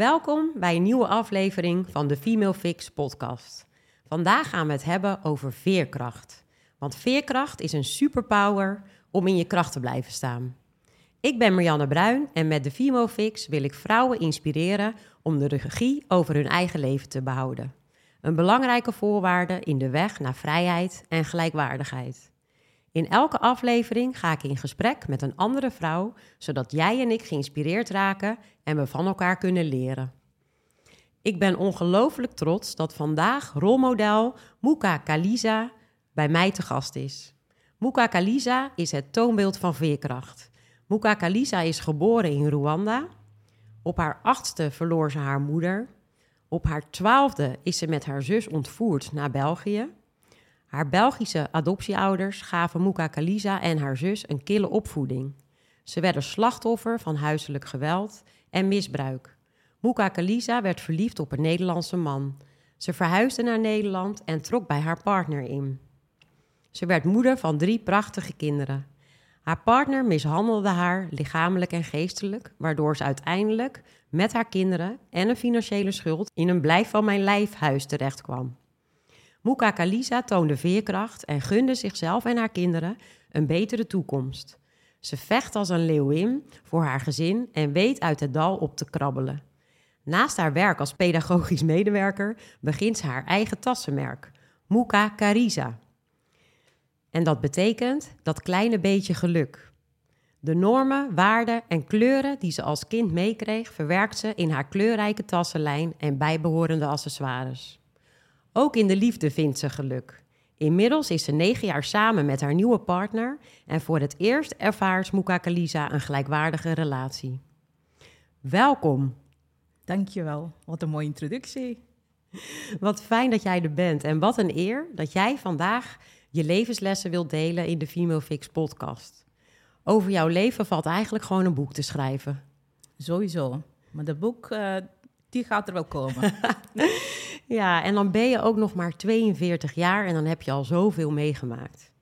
Welkom bij een nieuwe aflevering van de Female Fix podcast. Vandaag gaan we het hebben over veerkracht. Want veerkracht is een superpower om in je kracht te blijven staan. Ik ben Marianne Bruin en met de Female Fix wil ik vrouwen inspireren om de regie over hun eigen leven te behouden. Een belangrijke voorwaarde in de weg naar vrijheid en gelijkwaardigheid. In elke aflevering ga ik in gesprek met een andere vrouw, zodat jij en ik geïnspireerd raken en we van elkaar kunnen leren. Ik ben ongelooflijk trots dat vandaag rolmodel Muka Kaliza bij mij te gast is. Muka Kaliza is het toonbeeld van veerkracht. Muka Kaliza is geboren in Rwanda. Op haar achtste verloor ze haar moeder. Op haar twaalfde is ze met haar zus ontvoerd naar België. Haar Belgische adoptieouders gaven Muka Kaliza en haar zus een kille opvoeding. Ze werden slachtoffer van huiselijk geweld en misbruik. Muka Kaliza werd verliefd op een Nederlandse man. Ze verhuisde naar Nederland en trok bij haar partner in. Ze werd moeder van drie prachtige kinderen. Haar partner mishandelde haar lichamelijk en geestelijk, waardoor ze uiteindelijk met haar kinderen en een financiële schuld in een blijf van mijn lijf huis terechtkwam. Muka Kalisa toonde veerkracht en gunde zichzelf en haar kinderen een betere toekomst. Ze vecht als een leeuwin voor haar gezin en weet uit het dal op te krabbelen. Naast haar werk als pedagogisch medewerker begint ze haar eigen tassenmerk, Muka Karisa. En dat betekent dat kleine beetje geluk. De normen, waarden en kleuren die ze als kind meekreeg, verwerkt ze in haar kleurrijke tassenlijn en bijbehorende accessoires. Ook in de liefde vindt ze geluk. Inmiddels is ze negen jaar samen met haar nieuwe partner en voor het eerst ervaart Muka Kalisa een gelijkwaardige relatie. Welkom. Dankjewel. Wat een mooie introductie. Wat fijn dat jij er bent en wat een eer dat jij vandaag je levenslessen wilt delen in de Female Fix podcast. Over jouw leven valt eigenlijk gewoon een boek te schrijven. Sowieso. Maar dat boek, uh, die gaat er wel komen. ja, en dan ben je ook nog maar 42 jaar en dan heb je al zoveel meegemaakt.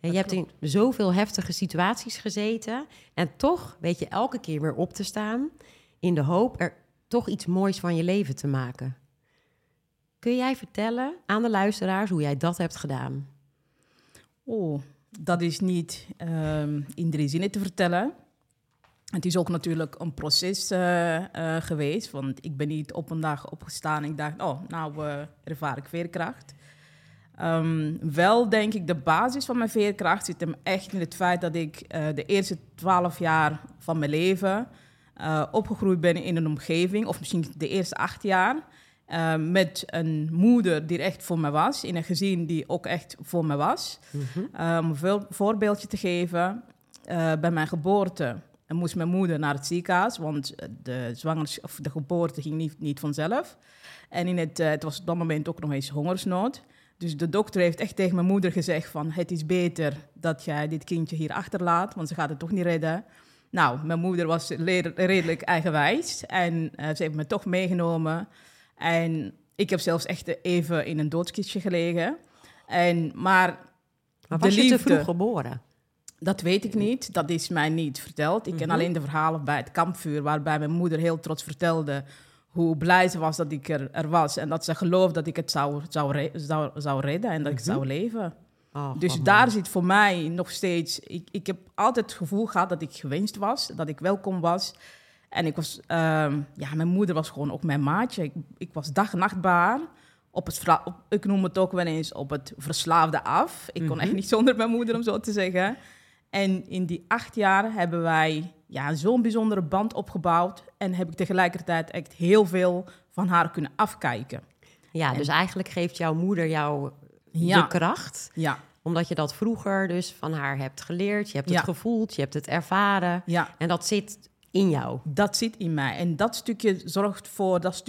En je hebt in zoveel heftige situaties gezeten en toch weet je elke keer weer op te staan in de hoop er toch iets moois van je leven te maken. Kun jij vertellen aan de luisteraars hoe jij dat hebt gedaan? Oh, dat is niet um, in drie zinnen te vertellen. Het is ook natuurlijk een proces uh, uh, geweest, want ik ben niet op een dag opgestaan en ik dacht, oh, nou uh, ervaar ik veerkracht. Um, wel denk ik, de basis van mijn veerkracht zit hem echt in het feit dat ik de eerste twaalf jaar van mijn leven opgegroeid ben in een omgeving, of misschien de eerste acht jaar, uh, met een moeder die er echt voor me was, in een gezin die ook echt voor me was. Mm -hmm. um, een voorbeeldje te geven, uh, bij mijn geboorte moest mijn moeder naar het ziekenhuis, want de, zwangerschap, of de geboorte ging niet, niet vanzelf. En in het, uh, het was op dat moment ook nog eens hongersnood. Dus de dokter heeft echt tegen mijn moeder gezegd van... het is beter dat jij dit kindje hier achterlaat, want ze gaat het toch niet redden. Nou, mijn moeder was redelijk eigenwijs en uh, ze heeft me toch meegenomen... En ik heb zelfs echt even in een doodskistje gelegen. En, maar maar was je te vroeg geboren? Dat weet ik niet. Dat is mij niet verteld. Ik ken mm -hmm. alleen de verhalen bij het kampvuur... waarbij mijn moeder heel trots vertelde... hoe blij ze was dat ik er, er was... en dat ze geloofde dat ik het zou, zou, zou, zou redden en dat mm -hmm. ik zou leven. Oh, dus God, daar zit voor mij nog steeds... Ik, ik heb altijd het gevoel gehad dat ik gewenst was... dat ik welkom was... En ik was, um, ja, mijn moeder was gewoon ook mijn maatje. Ik, ik was dag en nachtbaar. Op het, op, ik noem het ook wel eens op het verslaafde af. Ik kon mm -hmm. echt niet zonder mijn moeder, om zo te zeggen. En in die acht jaar hebben wij ja, zo'n bijzondere band opgebouwd. En heb ik tegelijkertijd echt heel veel van haar kunnen afkijken. Ja, en, dus eigenlijk geeft jouw moeder jou ja, de kracht. Ja. Omdat je dat vroeger dus van haar hebt geleerd. Je hebt het ja. gevoeld, je hebt het ervaren. Ja. En dat zit in jou. Dat zit in mij. En dat stukje zorgt voor dat,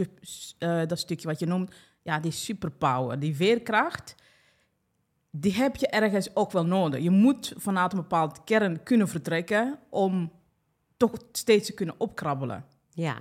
uh, dat stukje wat je noemt, ja, die superpower, die veerkracht. Die heb je ergens ook wel nodig. Je moet vanuit een bepaald kern kunnen vertrekken om toch steeds te kunnen opkrabbelen. Ja,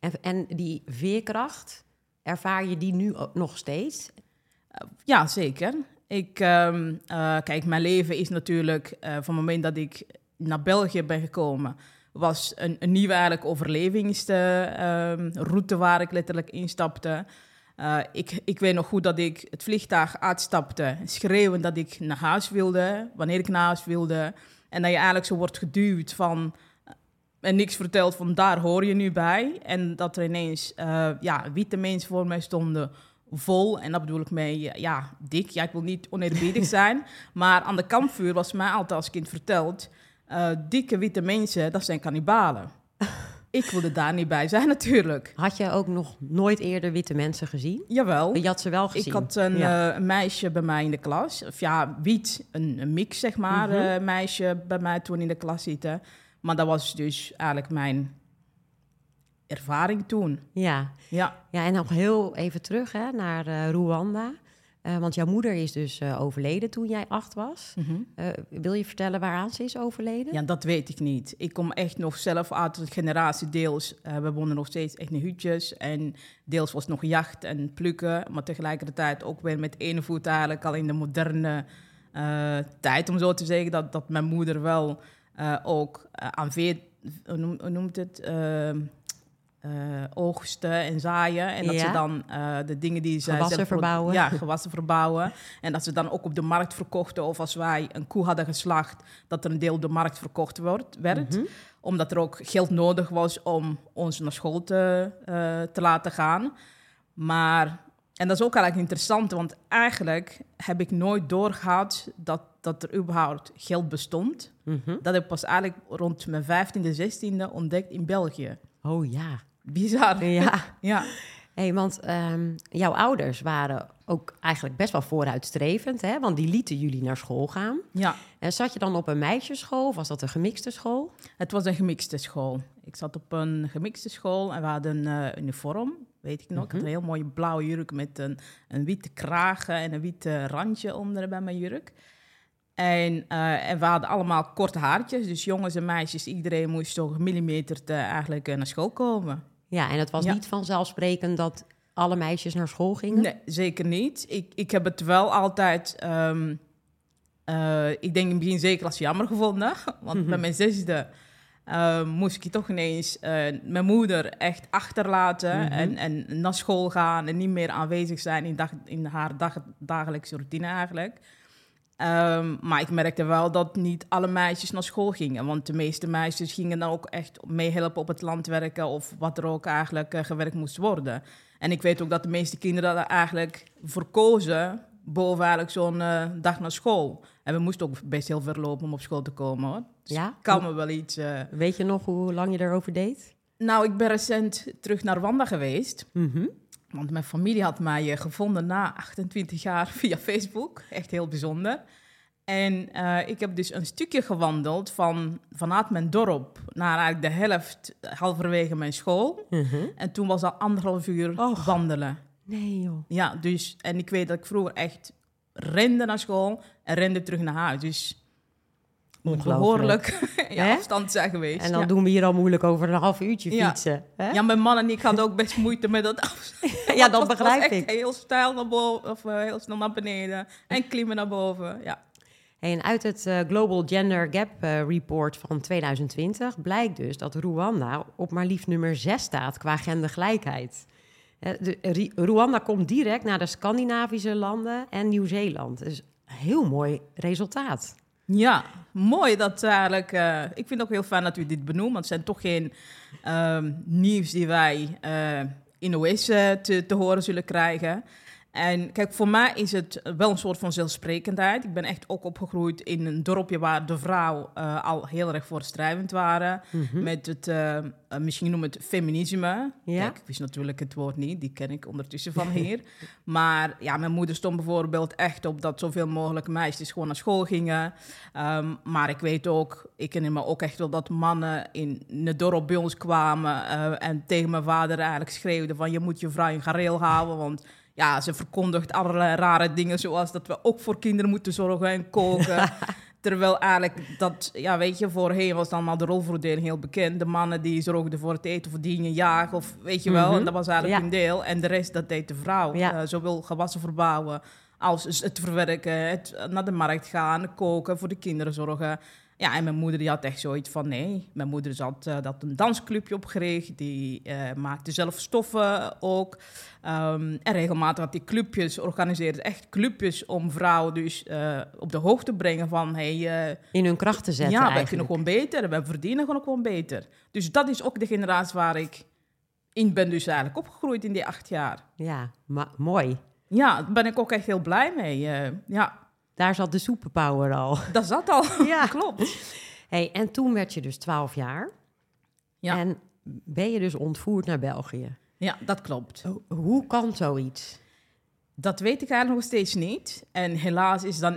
en, en die veerkracht, ervaar je die nu nog steeds? Uh, ja, zeker. Ik, um, uh, kijk, mijn leven is natuurlijk uh, van het moment dat ik naar België ben gekomen was een, een nieuwe eigenlijk overlevingsroute waar ik letterlijk instapte. Uh, ik, ik weet nog goed dat ik het vliegtuig uitstapte, schreeuwen dat ik naar huis wilde, wanneer ik naar huis wilde. En dat je eigenlijk zo wordt geduwd van en niks verteld van daar hoor je nu bij. En dat er ineens uh, ja, witte mensen voor mij stonden vol. En dat bedoel ik mee, ja, dik. Ja, ik wil niet oneerbiedig zijn. maar aan de kampvuur was mij altijd als kind verteld... Uh, dikke witte mensen, dat zijn kannibalen. ik wilde daar niet bij zijn natuurlijk. Had je ook nog nooit eerder witte mensen gezien? Jawel. Je had ze wel gezien? Ik had een, uh, een meisje bij mij in de klas. Of ja, wit, een, een mix zeg maar, mm -hmm. meisje bij mij toen in de klas zitten... Maar dat was dus eigenlijk mijn ervaring toen. Ja, ja. ja en nog heel even terug hè, naar uh, Rwanda. Uh, want jouw moeder is dus uh, overleden toen jij acht was. Mm -hmm. wil je vertellen waaraan ze is overleden? Ja, dat weet ik niet. Ik kom echt nog zelf uit de generatie deels. we wonen nog steeds echt in hutjes. En deels was nog jacht en plukken. Maar tegelijkertijd ook weer met ene voet eigenlijk al in de moderne tijd, om zo te zeggen. Dat, dat mijn moeder wel ook aan veer, hoe noemt het? Uh, oogsten en zaaien. En dat ja. ze dan de dingen die ze... Gewassen verbouwen. Ja, gewassen verbouwen. En dat ze dan ook op de markt verkochten. Of als wij een koe hadden geslacht, dat er een deel op de markt verkocht wordt, werd. Mm -hmm. Omdat er ook geld nodig was om ons naar school te, te laten gaan. Maar en dat is ook eigenlijk interessant, want eigenlijk heb ik nooit doorgehad dat, dat er überhaupt geld bestond. Mm -hmm. Dat heb ik pas eigenlijk rond mijn 15e, 16e ontdekt in België. Oh ja. Bizar. Ja. ja. Hey, want um, jouw ouders waren ook eigenlijk best wel vooruitstrevend, hè? want die lieten jullie naar school gaan. Ja. En zat je dan op een meisjesschool of was dat een gemixte school? Het was een gemixte school. Ik zat op een gemixte school en we hadden een uh, uniform weet ik nog. Mm -hmm. Ik had een heel mooie blauwe jurk met een, een witte kragen en een witte randje onder bij mijn jurk. En, uh, en we hadden allemaal korte haartjes, dus jongens en meisjes, iedereen moest zo gemillimeterd uh, eigenlijk uh, naar school komen. Ja, en het was ja. niet vanzelfsprekend dat alle meisjes naar school gingen? Nee, zeker niet. Ik, ik heb het wel altijd, um, ik denk in het begin zeker als jammer gevonden, want mm -hmm. bij mijn zesde uh, moest ik toch ineens uh, mijn moeder echt achterlaten mm -hmm. en, en naar school gaan en niet meer aanwezig zijn in, dag, in haar dag, dagelijkse routine eigenlijk. Um, maar ik merkte wel dat niet alle meisjes naar school gingen. Want de meeste meisjes gingen dan ook echt meehelpen op het land werken of wat er ook eigenlijk uh, gewerkt moest worden. En ik weet ook dat de meeste kinderen dat eigenlijk verkozen boven eigenlijk zo'n uh, dag naar school. En we moesten ook best heel ver lopen om op school te komen hoor. Dus ja? kan me wel iets... Uh... Weet je nog hoe lang je erover deed? Nou, ik ben recent terug naar Rwanda geweest. Mm -hmm. Want mijn familie had mij uh, gevonden na 28 jaar via Facebook. Echt heel bijzonder. En uh, ik heb dus een stukje gewandeld van, vanuit mijn dorp naar eigenlijk de helft, halverwege mijn school. Mm -hmm. En toen was dat anderhalf uur Och. wandelen. Nee joh. Ja, dus, en ik weet dat ik vroeger echt rende naar school en rende terug naar huis. Dus behoorlijk ja, afstand zijn geweest. En dan ja. doen we hier al moeilijk over een half uurtje Ja. fietsen. Hè? Ja, mijn man en ik hadden ook best moeite met dat afstand. Ja, dat begrijp ik. heel stijl naar boven, of eh, heel snel naar beneden. En klimmen naar boven, ja. Hey, en uit het eh, Global Gender Gap eh, Report van 2020 blijkt dus dat Rwanda op maar liefst nummer 6 staat qua gendergelijkheid. De, Rwanda komt direct na de Scandinavische landen en Nieuw-Zeeland. Dus heel mooi resultaat. Ja, mooi dat eigenlijk... eh, ik vind het ook heel fijn dat u dit benoemt, want het zijn toch geen ehm, nieuws die wij eh, in OS te, te horen zullen krijgen. En kijk, voor mij is het wel een soort van zelfsprekendheid. Ik ben echt ook opgegroeid in een dorpje waar de vrouw eh, al heel erg voorstrijvend waren. Mhm. Met het, eh, misschien noem het feminisme. Ja. Kijk, ik wist natuurlijk het woord niet, die ken ik ondertussen van hier. maar ja, mijn moeder stond bijvoorbeeld echt op dat zoveel mogelijk meisjes gewoon naar school gingen. Ehm, maar ik weet ook, ik herinner me ook echt wel dat mannen in het dorp bij ons kwamen en tegen mijn vader eigenlijk schreeuwden van je moet je vrouw in gareel houden, want ja, ze verkondigt allerlei rare dingen, zoals dat we ook voor kinderen moeten zorgen en koken. Terwijl eigenlijk dat, ja, weet je, voorheen was dan allemaal de rolverdeling heel bekend. De mannen die zorgden voor het eten, verdienen, jagen, of weet je wel. Mhm. En dat was eigenlijk Ja. een deel. En de rest, dat deed de vrouw. Ja. Eh, zowel gewassen verbouwen als het verwerken, het naar de markt gaan, koken, voor de kinderen zorgen. Ja, en mijn moeder die had echt zoiets van nee. Mijn moeder zat uh, dat een dansclubje opgericht. Die uh, maakte zelf stoffen ook. Um, en regelmatig had die clubjes, organiseerde echt clubjes om vrouwen dus uh, op de hoogte te brengen van... Hey, In hun kracht te zetten Ja, wij eigenlijk. kunnen gewoon beter. We verdienen gewoon gewoon beter. Dus dat is ook de generatie waar ik in ben dus eigenlijk opgegroeid in die acht jaar. Ja, mooi. Ja, daar ben ik ook echt heel blij mee. ja, Daar zat de superpower al. dat zat al. Ja. Klopt. Hey, en toen werd je dus 12 jaar. Ja. En ben je dus ontvoerd naar België. Ja, dat klopt. Hoe kan zoiets? Dat weet ik eigenlijk nog steeds niet. En helaas is dan...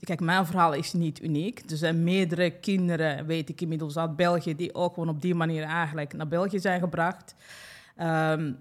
Kijk, mijn verhaal is niet uniek. Er zijn meerdere kinderen, weet ik inmiddels uit België... die ook gewoon op die manier eigenlijk naar België zijn gebracht. Ehm,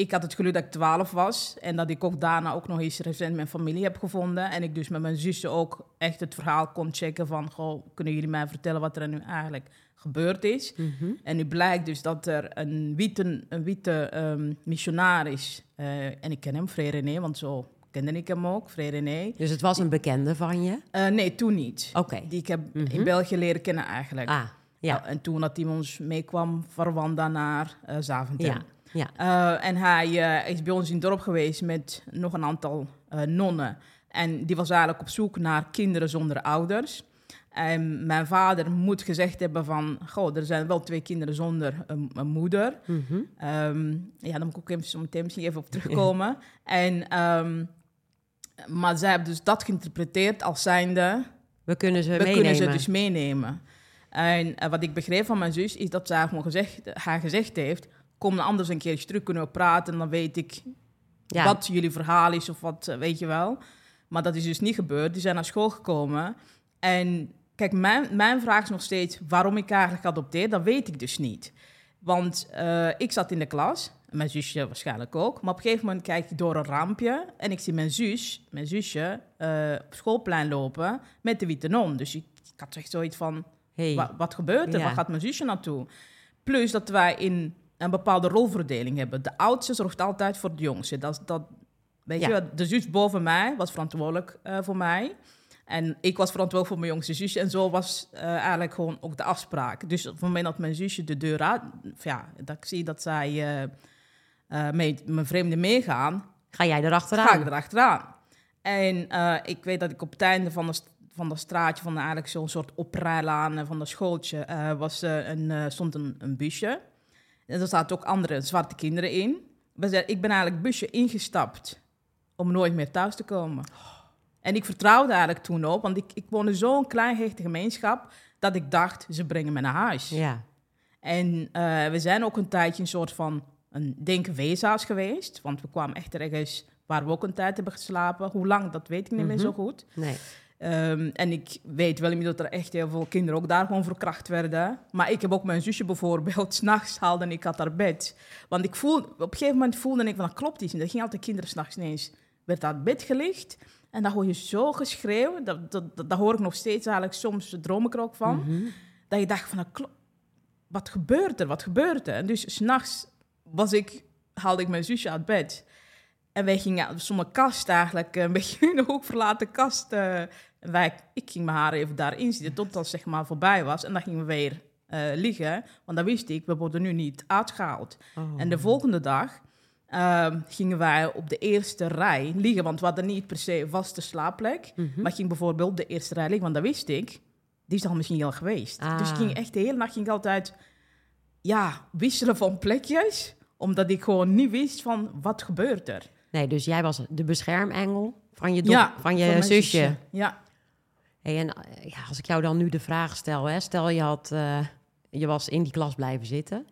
ik had het geluk dat ik 12 was en dat ik ook daarna ook nog eens recent mijn familie heb gevonden. En ik dus met mijn zussen ook echt het verhaal kon checken van... Goh, kunnen jullie mij vertellen wat er nu eigenlijk gebeurd is? Mhm. En nu blijkt dus dat er een witte, een witte ehm, missionaris... eh, en ik ken hem, Frère René, want zo kende ik hem ook, Frère René. Dus het was een bekende van je? Eh, nee, toen niet. Oké. Die ik heb in Mhm. België leren kennen eigenlijk. Ah, ja. Nou, en toen dat hij ons meekwam van Rwanda naar eh Zaventem. Ja, ja. Eh, en hij eh, is bij ons in het dorp geweest met nog een aantal eh, nonnen. En die was eigenlijk op zoek naar kinderen zonder ouders. En mijn vader moet gezegd hebben van... Goh, er zijn wel twee kinderen zonder een, een moeder. Mhm. Ehm, ja, daar moet ik ook even, zo meteen misschien even op terugkomen. en, ehm, maar zij hebben dus dat geïnterpreteerd als zijnde... We kunnen ze We meenemen. kunnen ze dus meenemen. En wat ik begreep van mijn zus is dat zij gewoon gezegd, haar gezegd heeft: kom dan anders een keertje terug, kunnen we praten. Dan weet ik ja. wat jullie verhaal is of wat, eh, weet je wel. Maar dat is dus niet gebeurd. Die zijn naar school gekomen. En kijk, mijn, mijn vraag is nog steeds waarom ik eigenlijk adopteer. Dat weet ik dus niet. Want eh, ik zat in de klas, mijn zusje waarschijnlijk ook. Maar op een gegeven moment kijk ik door een raampje en ik zie mijn zus, mijn zusje, eh, op schoolplein lopen met de witte non. Dus ik, ik had echt zoiets van, Hey. Wa- wat gebeurt er? Ja. Waar gaat mijn zusje naartoe? Plus dat wij in een bepaalde rolverdeling hebben. De oudste zorgt altijd voor de jongste. Dat, dat, weet Ja. je, de zus boven mij was verantwoordelijk eh, voor mij. En ik was verantwoordelijk voor mijn jongste zusje. En zo was eh, eigenlijk gewoon ook de afspraak. Dus op het moment dat mijn zusje de deur uit... Ja, dat ik zie dat zij eh, eh, met mijn vreemde meegaan Ga jij erachteraan? ga ik erachteraan. En ik weet dat ik op het einde van de, van de straatje, van eigenlijk zo'n soort oprijlaan van de schooltje, was, een, stond een, een busje. En er zaten ook andere zwarte kinderen in. Ik ben eigenlijk busje ingestapt om nooit meer thuis te komen. En ik vertrouwde eigenlijk toen op, want ik, ik woonde zo'n klein hechte gemeenschap, dat ik dacht, ze brengen me naar huis. Ja. En eh, we zijn ook een tijdje een soort van een denk weeshuis geweest. Want we kwamen echt ergens waar we ook een tijd hebben geslapen. Hoe lang, dat weet ik niet meer Mhm. zo goed. Nee. Ehm, en ik weet wel inmiddels dat er echt heel veel kinderen ook daar gewoon verkracht werden. Maar ik heb ook mijn zusje bijvoorbeeld, s'nachts haalde ik uit haar bed. Want ik voel, op een gegeven moment voelde ik van, dat klopt iets niet. Er gingen altijd kinderen s'nachts ineens, werd uit bed gelicht. En dan hoor je zo geschreeuw, dat, dat, dat, dat hoor ik nog steeds eigenlijk, soms droom ik er ook van Mhm. dat je dacht van, dat wat gebeurt er, wat gebeurt er? En dus s'nachts was ik, haalde ik mijn zusje uit bed. En wij gingen zo'n kast eigenlijk, een beetje in de hoek verlaten kast. eh, en wij, ik ging mijn haar even daarin zitten, tot dat zeg maar voorbij was. En dan gingen we weer eh, liggen, want dan wist ik, we worden nu niet uitgehaald. Oh. En de volgende dag ehm, gingen wij op de eerste rij liggen, want we hadden niet per se vaste slaapplek. Mhm. Maar ik ging bijvoorbeeld op de eerste rij liggen, want dat wist ik. Die is al misschien al geweest. Ah. Dus ik ging echt de hele nacht ging ik altijd ja, wisselen van plekjes. Omdat ik gewoon niet wist van wat gebeurt er. Nee, dus jij was de beschermengel van je, ja, van je mijn zusje. Ja, Hey, en eh, ja, als ik jou dan nu de vraag stel, hè, stel je, had, eh, je was in die klas blijven zitten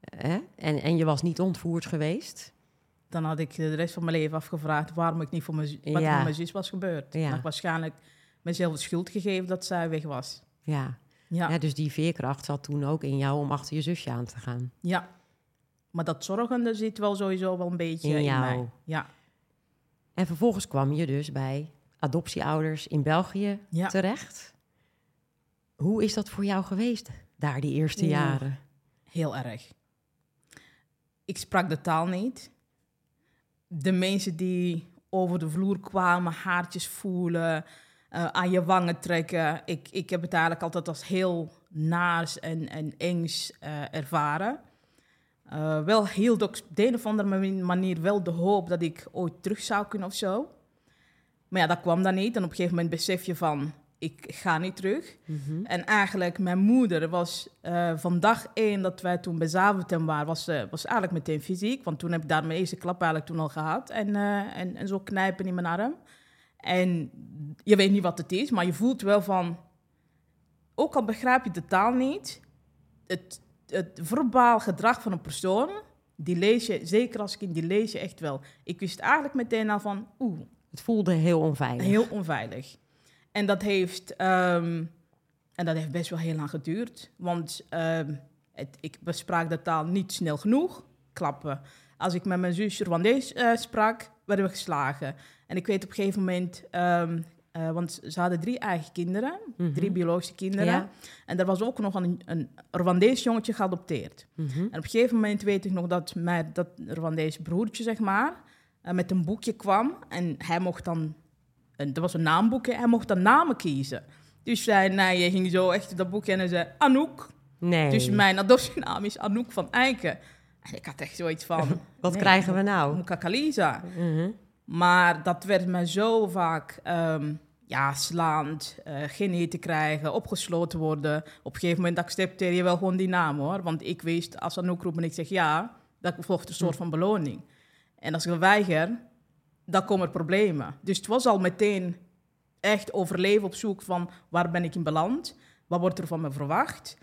hè, en, en je was niet ontvoerd geweest. dan had ik de rest van mijn leven afgevraagd waarom ik niet voor mijn, wat Ja. met mijn zus was gebeurd. Ja. Ik waarschijnlijk mezelf de schuld gegeven dat zij weg was. Ja. Ja, Ja, dus die veerkracht zat toen ook in jou om achter je zusje aan te gaan. ja. Maar dat zorgende zit wel sowieso wel een beetje In in, jou. mij. Ja, En vervolgens kwam je dus bij adoptieouders in België ja. terecht. Hoe is dat voor jou geweest, daar die eerste jaren? Heel erg. Ik sprak de taal niet. De mensen die over de vloer kwamen, haartjes voelen. eh, aan je wangen trekken. Ik, ik heb het eigenlijk altijd als heel naars en, en engs eh, ervaren. Uh, wel hield ook op de een of andere manier wel de hoop dat ik ooit terug zou kunnen of zo. Maar ja, dat kwam dan niet. En op een gegeven moment besef je van, ik ga niet terug. Mhm. En eigenlijk, mijn moeder was uh, van dag één dat wij toen bij Zaventem waren, was, uh, was eigenlijk meteen fysiek. Want toen heb ik daar mijn eerste klap eigenlijk toen al gehad. En, uh, en, en zo knijpen in mijn arm. En je weet niet wat het is, maar je voelt wel van... Ook al begrijp je de taal niet, het, het verbaal gedrag van een persoon, die lees je, zeker als kind, die lees je echt wel. Ik wist eigenlijk meteen al van, oeh. Het voelde heel onveilig. Heel onveilig. En dat heeft, um, en dat heeft best wel heel lang geduurd. Want um, het, ik besprak de taal niet snel genoeg. Klappen. Als ik met mijn zusje Rwandees uh, sprak, werden we geslagen. En ik weet op een gegeven moment, um, uh, want ze hadden drie eigen kinderen, mm -hmm. drie biologische kinderen. Ja. En er was ook nog een, een Rwandees jongetje geadopteerd. Mm -hmm. En op een gegeven moment weet ik nog dat mijn dat Rwandees broertje, zeg maar, uh, met een boekje kwam. En hij mocht dan en er was een naamboekje, hij mocht dan namen kiezen. Dus zei, nee, je ging zo echt dat boekje en hij zei, Anouk. Nee. Dus mijn adoptienaam is Anouk van Eiken. En ik had echt zoiets van... Wat nee, krijgen we nou? Mukakalisa. Mm -hmm. Maar dat werd mij zo vaak um, ja, slaand, uh, geen eten krijgen, opgesloten worden. Op een gegeven moment accepteer je wel gewoon die naam hoor. Want ik wist, als Anouk roept en ik zeg ja, dat volgt een soort van beloning. En als ik weiger, dan komen er problemen. Dus het was al meteen echt overleven op zoek van waar ben ik in beland, wat wordt er van me verwacht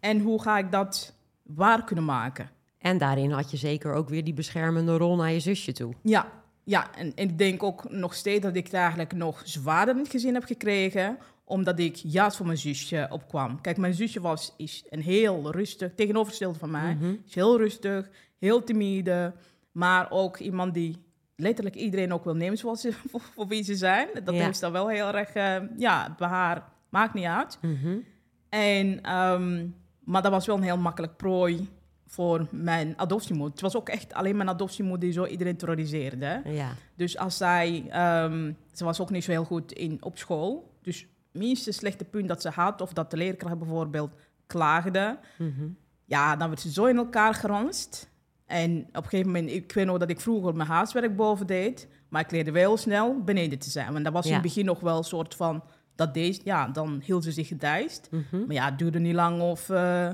en hoe ga ik dat waar kunnen maken. En daarin had je zeker ook weer die beschermende rol naar je zusje toe. Ja, ja. En, en ik denk ook nog steeds dat ik het eigenlijk nog zwaarder in het gezin heb gekregen, omdat ik juist voor mijn zusje opkwam. Kijk, mijn zusje was, is een heel rustig, tegenovergestelde van mij, Mm -hmm. is heel rustig, heel timide, maar ook iemand die letterlijk iedereen ook wil nemen zoals ze, voor, voor wie ze zijn. Dat Ja. is dan wel heel erg, uh, ja, bij haar maakt niet uit. Mm -hmm. En, um, maar dat was wel een heel makkelijk prooi voor mijn adoptiemoeder. Het was ook echt alleen mijn adoptiemoeder die zo iedereen terroriseerde. Ja. Dus als zij, um, ze was ook niet zo heel goed in, op school. Dus minste slechte punt dat ze had, of dat de leerkracht bijvoorbeeld klaagde, Mm -hmm. ja, dan werd ze zo in elkaar geranst. En op een gegeven moment, ik weet nog dat ik vroeger mijn huiswerk boven deed, maar ik leerde wel snel beneden te zijn. Want dat was Ja. in het begin nog wel een soort van, dat deed, ja, dan hield ze zich gedijst. Mm -hmm. Maar ja, het duurde niet lang of, uh,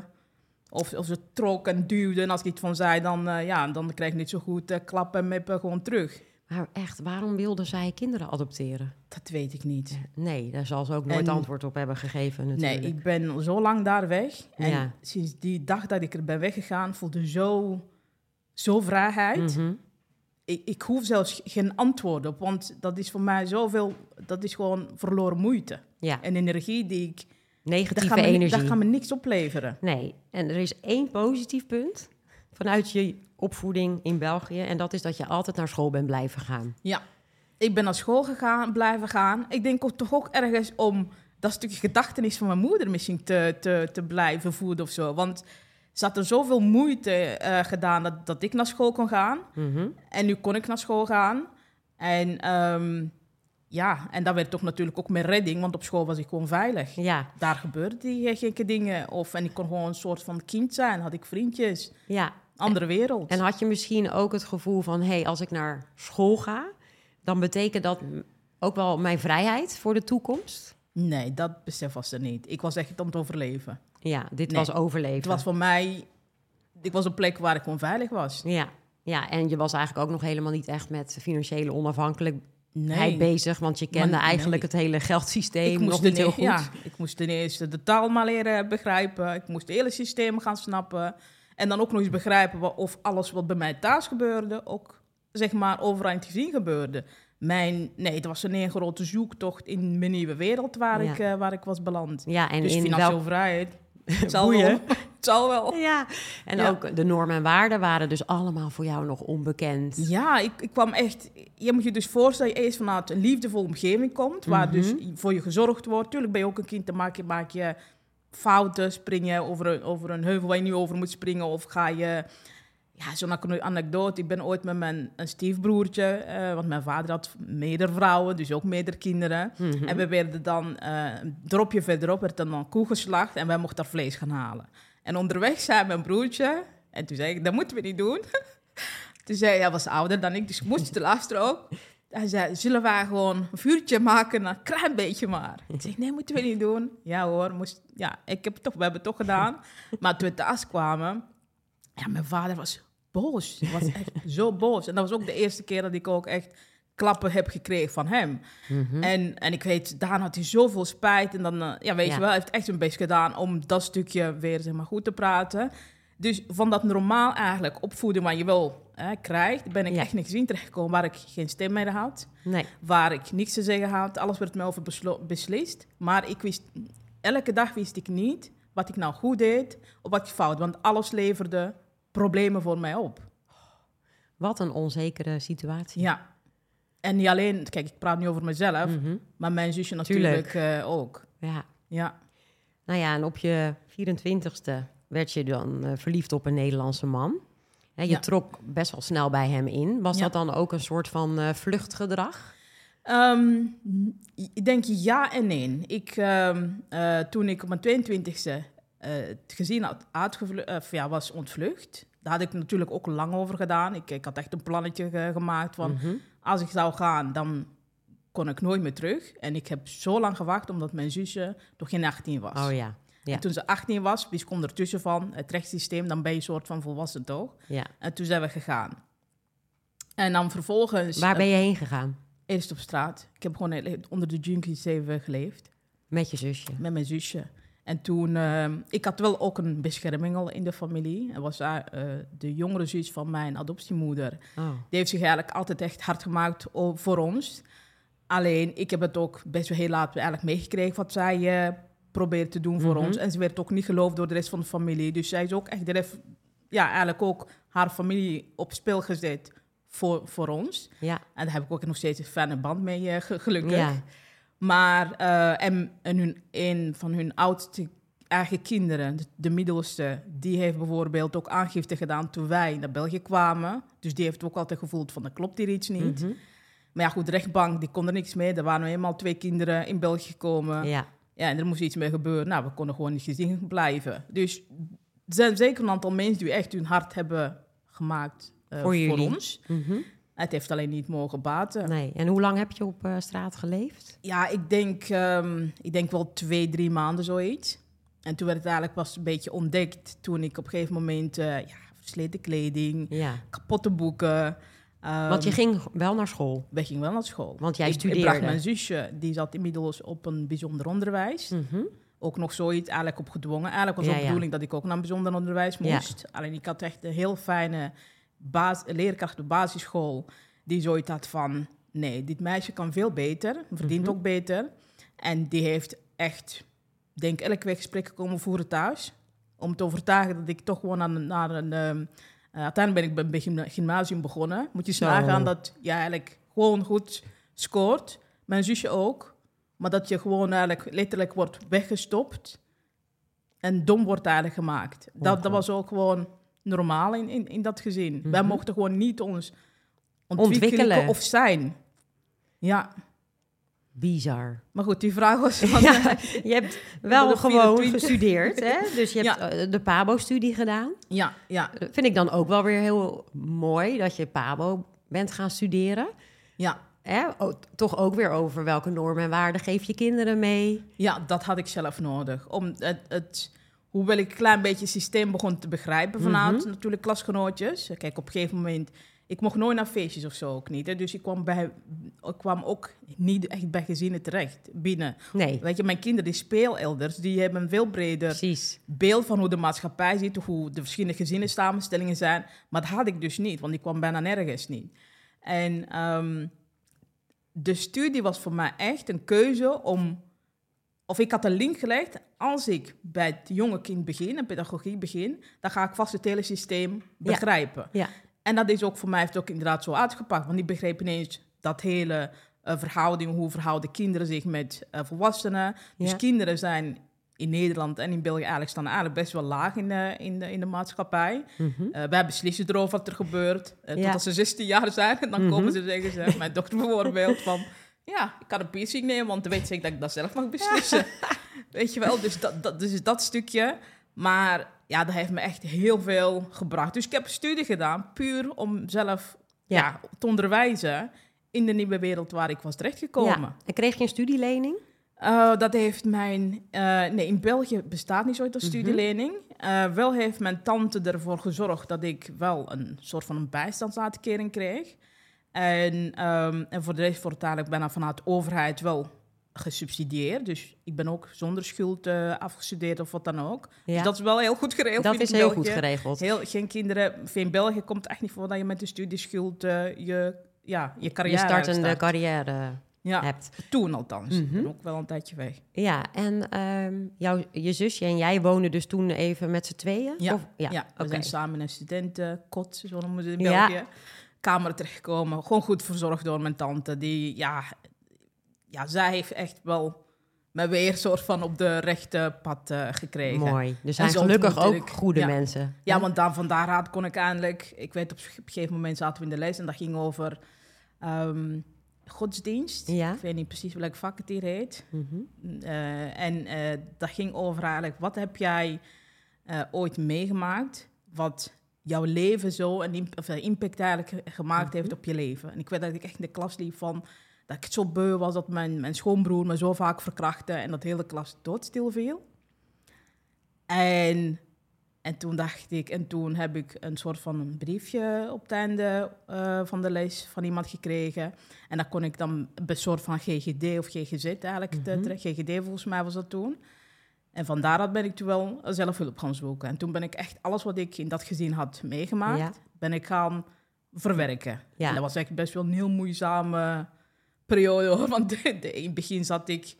of, of ze trok en duwde. En als ik iets van zei, dan, uh, ja, dan kreeg ik niet zo goed uh, klappen en meppen gewoon terug. Maar echt, waarom wilde zij kinderen adopteren? Dat weet ik niet. Nee, daar zal ze ook nooit En- antwoord op hebben gegeven natuurlijk. Nee, ik ben zo lang daar weg. En Ja. sinds die dag dat ik er ben weggegaan, voelde zo, zo vrijheid. Mhm. ik, ik hoef zelfs geen antwoord op, want dat is voor mij zoveel, dat is gewoon verloren moeite. Ja, En energie die ik, negatieve me, energie. dat gaat me niks opleveren. Nee, en er is één positief punt vanuit je opvoeding in België. En dat is dat je altijd naar school bent blijven gaan. Ja, ik ben naar school gegaan, blijven gaan. Ik denk ook toch ook ergens om dat stukje gedachtenis van mijn moeder misschien te, te, te blijven voeden of zo. Want ze had er zoveel moeite eh, gedaan dat, dat ik naar school kon gaan. Mhm. En nu kon ik naar school gaan. En ehm, ja, en dat werd toch natuurlijk ook mijn redding, want op school was ik gewoon veilig. Ja, Daar gebeurden die gekke dingen. Of, en ik kon gewoon een soort van kind zijn, had ik vriendjes, ja. andere wereld. En had je misschien ook het gevoel van... hé, hey, als ik naar school ga... dan betekent dat ook wel mijn vrijheid voor de toekomst? Nee, dat besef was er niet. Ik was echt om het overleven. Ja, dit Nee, was overleven. Het was voor mij, ik was een plek waar ik gewoon veilig was. Ja, ja, en je was eigenlijk ook nog helemaal niet echt met financiële onafhankelijkheid Nee, bezig... want je kende Maar nee. eigenlijk het hele geldsysteem ik nog moest, niet ten heel e- goed. ja, ik moest ten eerste de taal maar leren begrijpen. Ik moest het hele systeem gaan snappen. En dan ook nog eens begrijpen of alles wat bij mij thuis gebeurde... ook zeg maar overal in het gezin gebeurde. Mijn, nee, het was een grote zoektocht in mijn nieuwe wereld waar, Ja. ik, eh, waar ik was beland. Ja, en dus in financieel welk... vrijheid. Het zal Boeien. wel. Het zal wel. Ja, en Ja. ook de normen en waarden waren dus allemaal voor jou nog onbekend. Ja, ik, ik kwam echt... Je moet je dus voorstellen dat je eerst vanuit een liefdevolle omgeving komt... waar Mhm. dus voor je gezorgd wordt. Tuurlijk ben je ook een kind, dan maak je, maak je fouten. Spring je over een, over een heuvel waar je niet over moet springen... of ga je ja, zo'n ane- anekdote. Ik ben ooit met mijn een stiefbroertje, eh, want mijn vader had meerdere vrouwen, dus ook meerdere kinderen. Mhm. En we werden dan, eh, een dropje verderop, werd dan een koe geslacht en wij mochten daar vlees gaan halen. En onderweg zei mijn broertje, en toen zei ik, dat moeten we niet doen. toen zei hij, hij was ouder dan ik, dus ik moest te luisteren ook. Hij zei, zullen wij gewoon een vuurtje maken, een klein beetje maar. Ik zei, nee, moeten we niet doen. Ja hoor, moest, ja, ik heb het toch, we hebben het toch gedaan. Maar toen we thuis kwamen, ja, mijn vader was boos. Hij was echt zo boos. En dat was ook de eerste keer dat ik ook echt klappen heb gekregen van hem. Mhm. En, en ik weet, daarna had hij zoveel spijt. En dan, eh, ja, weet Ja. je wel, hij heeft echt zijn best gedaan om dat stukje weer zeg maar, goed te praten. Dus van dat normaal eigenlijk opvoeden wat je wel hè, krijgt, ben ik Ja. echt in een gezin terechtgekomen waar ik geen stem meer had. Nee. Waar ik niks te zeggen had. Alles werd me over beslo- beslist. Maar ik wist, elke dag wist ik niet wat ik nou goed deed of wat ik fout. Want alles leverde problemen voor mij op. Wat een onzekere situatie. Ja. En niet alleen, kijk, ik praat nu over mezelf, Mhm. maar mijn zusje Tuurlijk. natuurlijk eh, ook. Ja. Ja. Nou ja, en op je 24ste werd je dan eh, verliefd op een Nederlandse man. Hè, je Ja. trok best wel snel bij hem in. Was Ja. dat dan ook een soort van eh, vluchtgedrag? Ehm, ik denk ja en nee. Ik, ehm, eh, toen ik op mijn 22e eh, het gezin had eh, of ja, was ontvlucht, daar had ik natuurlijk ook lang over gedaan. Ik, ik had echt een plannetje ge- gemaakt van Mhm. als ik zou gaan, dan kon ik nooit meer terug. En ik heb zo lang gewacht omdat mijn zusje nog geen 18 was. Oh ja, ja. En toen ze 18 was, wist ik ondertussen van het rechtssysteem, dan ben je een soort van volwassen toch? ja. En toen zijn we gegaan. En dan vervolgens... Waar ben je heen gegaan? Eerst op straat. Ik heb gewoon onder de junkies even geleefd. Met je zusje? Met mijn zusje. En toen... eh, ik had wel ook een bescherming al in de familie. Er was eh, eh, de jongere zus van mijn adoptiemoeder. Oh. Die heeft zich eigenlijk altijd echt hard gemaakt voor ons. Alleen, ik heb het ook best wel heel laat eigenlijk meegekregen... wat zij eh probeert te doen voor Mhm. ons. En ze werd ook niet geloofd door de rest van de familie. Dus zij is ook echt ja, eigenlijk ook haar familie op spel gezet voor, voor ons. Ja. En daar heb ik ook nog steeds een fijne band mee, ge- gelukkig. Ja. Maar, eh, en, en hun, een van hun oudste eigen kinderen, de, de middelste, die heeft bijvoorbeeld ook aangifte gedaan toen wij naar België kwamen. Dus die heeft ook altijd gevoeld van, dat klopt hier iets niet. Mhm. Maar ja, goed, de rechtbank, die kon er niks mee. Er waren nu eenmaal twee kinderen in België gekomen. ja. Ja, en er moest iets mee gebeuren. Nou, we konden gewoon niet gezien blijven. Dus er zijn zeker een aantal mensen die echt hun hart hebben gemaakt eh, Voor voor, ons. Mhm. Het heeft alleen niet mogen baten. Nee. En hoe lang heb je op eh, straat geleefd? Ja, ik denk, ehm, ik denk wel twee, drie maanden zoiets. En toen werd het eigenlijk pas een beetje ontdekt toen ik op een gegeven moment, eh ja, versleten kleding, Ja. kapotte boeken. ehm, Want je ging wel naar school. wij gingen wel naar school. Want jij ik, Ik studeerde. bracht mijn zusje, die zat inmiddels op een bijzonder onderwijs. Mhm. Ook nog zoiets eigenlijk op gedwongen. Eigenlijk was de ja. bedoeling dat ik ook naar een bijzonder onderwijs moest. Alleen ik had echt een heel fijne baas, leerkracht op basisschool die zoiets had van... Nee, dit meisje kan veel beter, verdient Mhm. ook beter. En die heeft echt, denk ik, elke week gesprekken komen voeren thuis. Om te overtuigen dat ik toch gewoon naar, een- naar een... ehm, eh, uiteindelijk ben ik bij gymna- gymnasium begonnen. Moet je Zo. nagaan dat je eigenlijk gewoon goed scoort. Mijn zusje ook. Maar dat je gewoon eigenlijk letterlijk wordt weggestopt. En dom wordt eigenlijk gemaakt. Dat, dat was ook gewoon normaal in, in, in dat gezin. Wij Mhm. mochten gewoon niet ons ontwikkelen, Ontwikkelen. of zijn. Ja, Bizar. maar goed, die vraag was... Van, Ja, je hebt wel gewoon 24. gestudeerd, hè? Dus je hebt Ja. eh, de PABO-studie gedaan. ja, ja, Dat vind ik dan ook wel weer heel mooi dat je PABO bent gaan studeren. ja. Hè? O- toch ook weer over welke normen en waarden geef je kinderen mee. Ja, dat had ik zelf nodig. Om het, het, hoewel ik een klein beetje het systeem begon te begrijpen vanuit Mhm. natuurlijk klasgenootjes. Kijk, op een gegeven moment... Ik mocht nooit naar feestjes of zo ook niet. Hè? Dus ik kwam, bij, ik kwam ook niet echt bij gezinnen terecht binnen. Nee, Weet je, mijn kinderen, die speelelders, die hebben een veel breder precies. beeld van hoe de maatschappij zit, hoe de verschillende gezinnen samenstellingen zijn. Maar dat had ik dus niet, want ik kwam bijna nergens niet. En ehm, de studie was voor mij echt een keuze om, of ik had een link gelegd, als ik bij het jonge kind begin, een pedagogie begin, dan ga ik vast het hele systeem begrijpen. Ja. En dat is ook voor mij heeft ook inderdaad zo uitgepakt, want ik begreep ineens dat hele eh, verhouding, hoe verhouden kinderen zich met eh, volwassenen. Dus kinderen zijn in Nederland en in België eigenlijk staan eigenlijk best wel laag in de, in de, in de maatschappij. Eh, wij beslissen erover wat er gebeurt. Uh, Ja. Totdat ze 16 jaar zijn. En dan Mhm. komen ze zeggen ze, mijn dochter bijvoorbeeld, van... Ja, ik kan een piercing nemen, want dan weet ze dat ik dat zelf mag beslissen. weet je wel, dus dat, dat, dus dat stukje. Maar ja, dat heeft me echt heel veel gebracht. Dus ik heb een studie gedaan, puur om zelf Ja. ja. te onderwijzen... in de nieuwe wereld waar ik was terechtgekomen. Ja. En kreeg je een studielening? Uh, dat heeft mijn... uh, nee, in België bestaat niet zoiets als Mhm. studielening. Uh, wel heeft mijn tante ervoor gezorgd dat ik wel een soort van een bijstandsuitkering kreeg. En, um, en voor de rest wordt het eigenlijk bijna vanuit de overheid wel gesubsidieerd. Dus ik ben ook zonder schuld uh, afgestudeerd of wat dan ook. Ja. Dus dat is wel heel goed geregeld. dat is ik heel goed België. geregeld. Heel, geen kinderen... In België komt het echt niet voor dat je met de studieschuld uh, je, ja, je carrière je startende start. carrière ja, hebt. toen althans. Mhm. Ik ook wel een tijdje weg. Ja, en ehm, jouw, je zusje en jij woonden dus toen even met z'n tweeën? Ja, Of, ja. ja, we zijn samen een studentenkot, zo noemen ze het in Ja. Kamer terechtgekomen. Gewoon goed verzorgd door mijn tante. Die, ja, ja zij heeft echt wel me weer soort van op de rechte pad eh, gekregen. Mooi. Dus zijn gelukkig ook goede ja. mensen. Ja, want dan, van daaruit kon ik eindelijk... Ik weet, op een gegeven moment zaten we in de les en dat ging over ehm, godsdienst. Ja. Ik weet niet precies welk vak het hier heet. Mhm. Eh, en eh, dat ging over eigenlijk, wat heb jij ooit meegemaakt, wat jouw leven zo een of, eh, impact eigenlijk ge- gemaakt Mhm. heeft op je leven. En ik weet dat ik echt in de klas liep van, dat ik zo beu was dat mijn, mijn schoonbroer me zo vaak verkrachtte en dat de hele klas doodstil viel. En, en toen dacht ik, en toen heb ik een soort van een briefje op het einde eh, van de les van iemand gekregen. En dan kon ik dan bij een soort van GGD of GGZ eigenlijk Mhm. GGD volgens mij was dat toen. En van daaruit ben ik toen wel zelf hulp gaan zoeken. En toen ben ik echt alles wat ik in dat gezin had meegemaakt, Ja. ben ik gaan verwerken. Ja. En dat was echt best wel een heel moeizame periode. Hoor. Want de- de- in het begin zat ik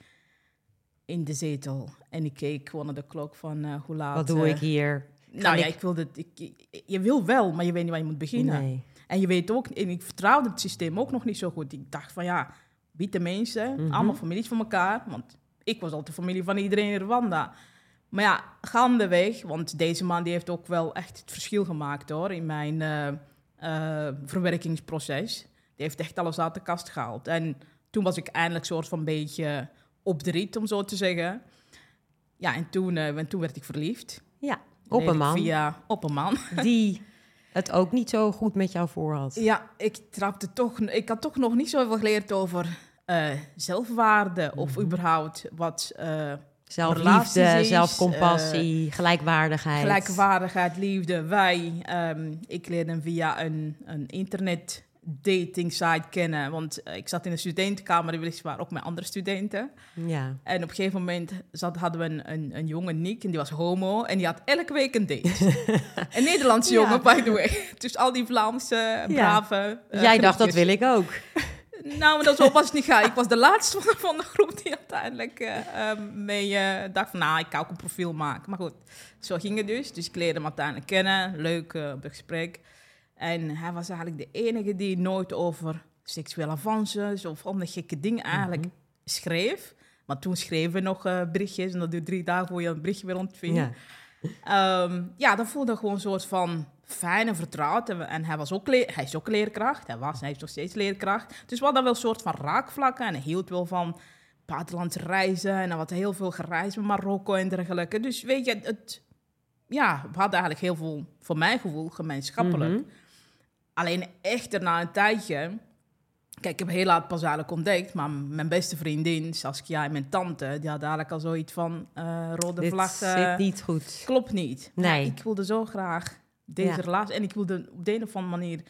in de zetel en ik keek gewoon naar de klok van eh, hoe laat... Wat doe eh, ik hier? nou ja, ik- wilde... Ik, je wil wel, maar je weet niet waar je moet beginnen. Nee. En je weet ook, en ik vertrouwde het systeem ook nog niet zo goed. Ik dacht van ja, wie de mensen, Mhm. allemaal families van elkaar. Want ik was altijd familie van iedereen in Rwanda. Maar ja, gaandeweg, want deze man die heeft ook wel echt het verschil gemaakt hoor, in mijn eh, eh, verwerkingsproces. Die heeft echt alles uit de kast gehaald. En toen was ik eindelijk soort van een beetje op de rit, om zo te zeggen. Ja, en toen, eh, en toen werd ik verliefd. Ja, op een man Via, op een man. die het ook niet zo goed met jou voor had. Ja, ik trapte toch. Ik had toch nog niet zoveel geleerd over eh, zelfwaarde of Mhm. überhaupt wat eh, Zelfliefde, is, zelfcompassie, gelijkwaardigheid. gelijkwaardigheid, liefde. Wij, ehm, ik leerde hem via een, een internet dating site kennen, want eh, ik zat in een studentenkamer, weliswaar ook met andere studenten. Ja. En op een gegeven moment zat, hadden we een, een, een jongen, Nick, en die was homo. En die had elke week een date. een Nederlandse Ja. jongen, by the way. Dus al die Vlaamse, brave... eh, Jij dacht, dat wil ik ook. Nou, maar dat was niet gaan. Ik was de laatste van, van de groep die uiteindelijk eh, eh, mee eh, dacht van... Nou, ik kan ook een profiel maken. Maar goed, zo ging het dus. Dus ik leerde hem uiteindelijk kennen. Leuk op het gesprek. En hij was eigenlijk de enige die nooit over seksuele avances... of andere gekke dingen eigenlijk Mhm. schreef. Maar toen schreven we nog berichtjes. En dat duurde drie dagen voor je een berichtje weer ontving. Ja. Ehm, ja, dat voelde gewoon een soort van fijn en vertrouwd. En, en hij, was ook hij is ook leerkracht. Hij was, hij is nog steeds leerkracht. Dus we hadden wel een soort van raakvlakken. En hij hield wel van buitenlandse reizen. En hij had heel veel gereisd met Marokko en dergelijke. Dus weet je, het, ja, we hadden eigenlijk heel veel, voor mijn gevoel, gemeenschappelijk. Mhm. Alleen echter na een tijdje... Kijk, ik heb heel laat pas eigenlijk ontdekt, maar mijn beste vriendin, Saskia en mijn tante, die hadden eigenlijk al zoiets van eh, rode Dit vlag. zit niet goed. Klopt niet. Nee. Ja, ik wilde zo graag deze Ja. relatie. En ik wilde op de een of andere manier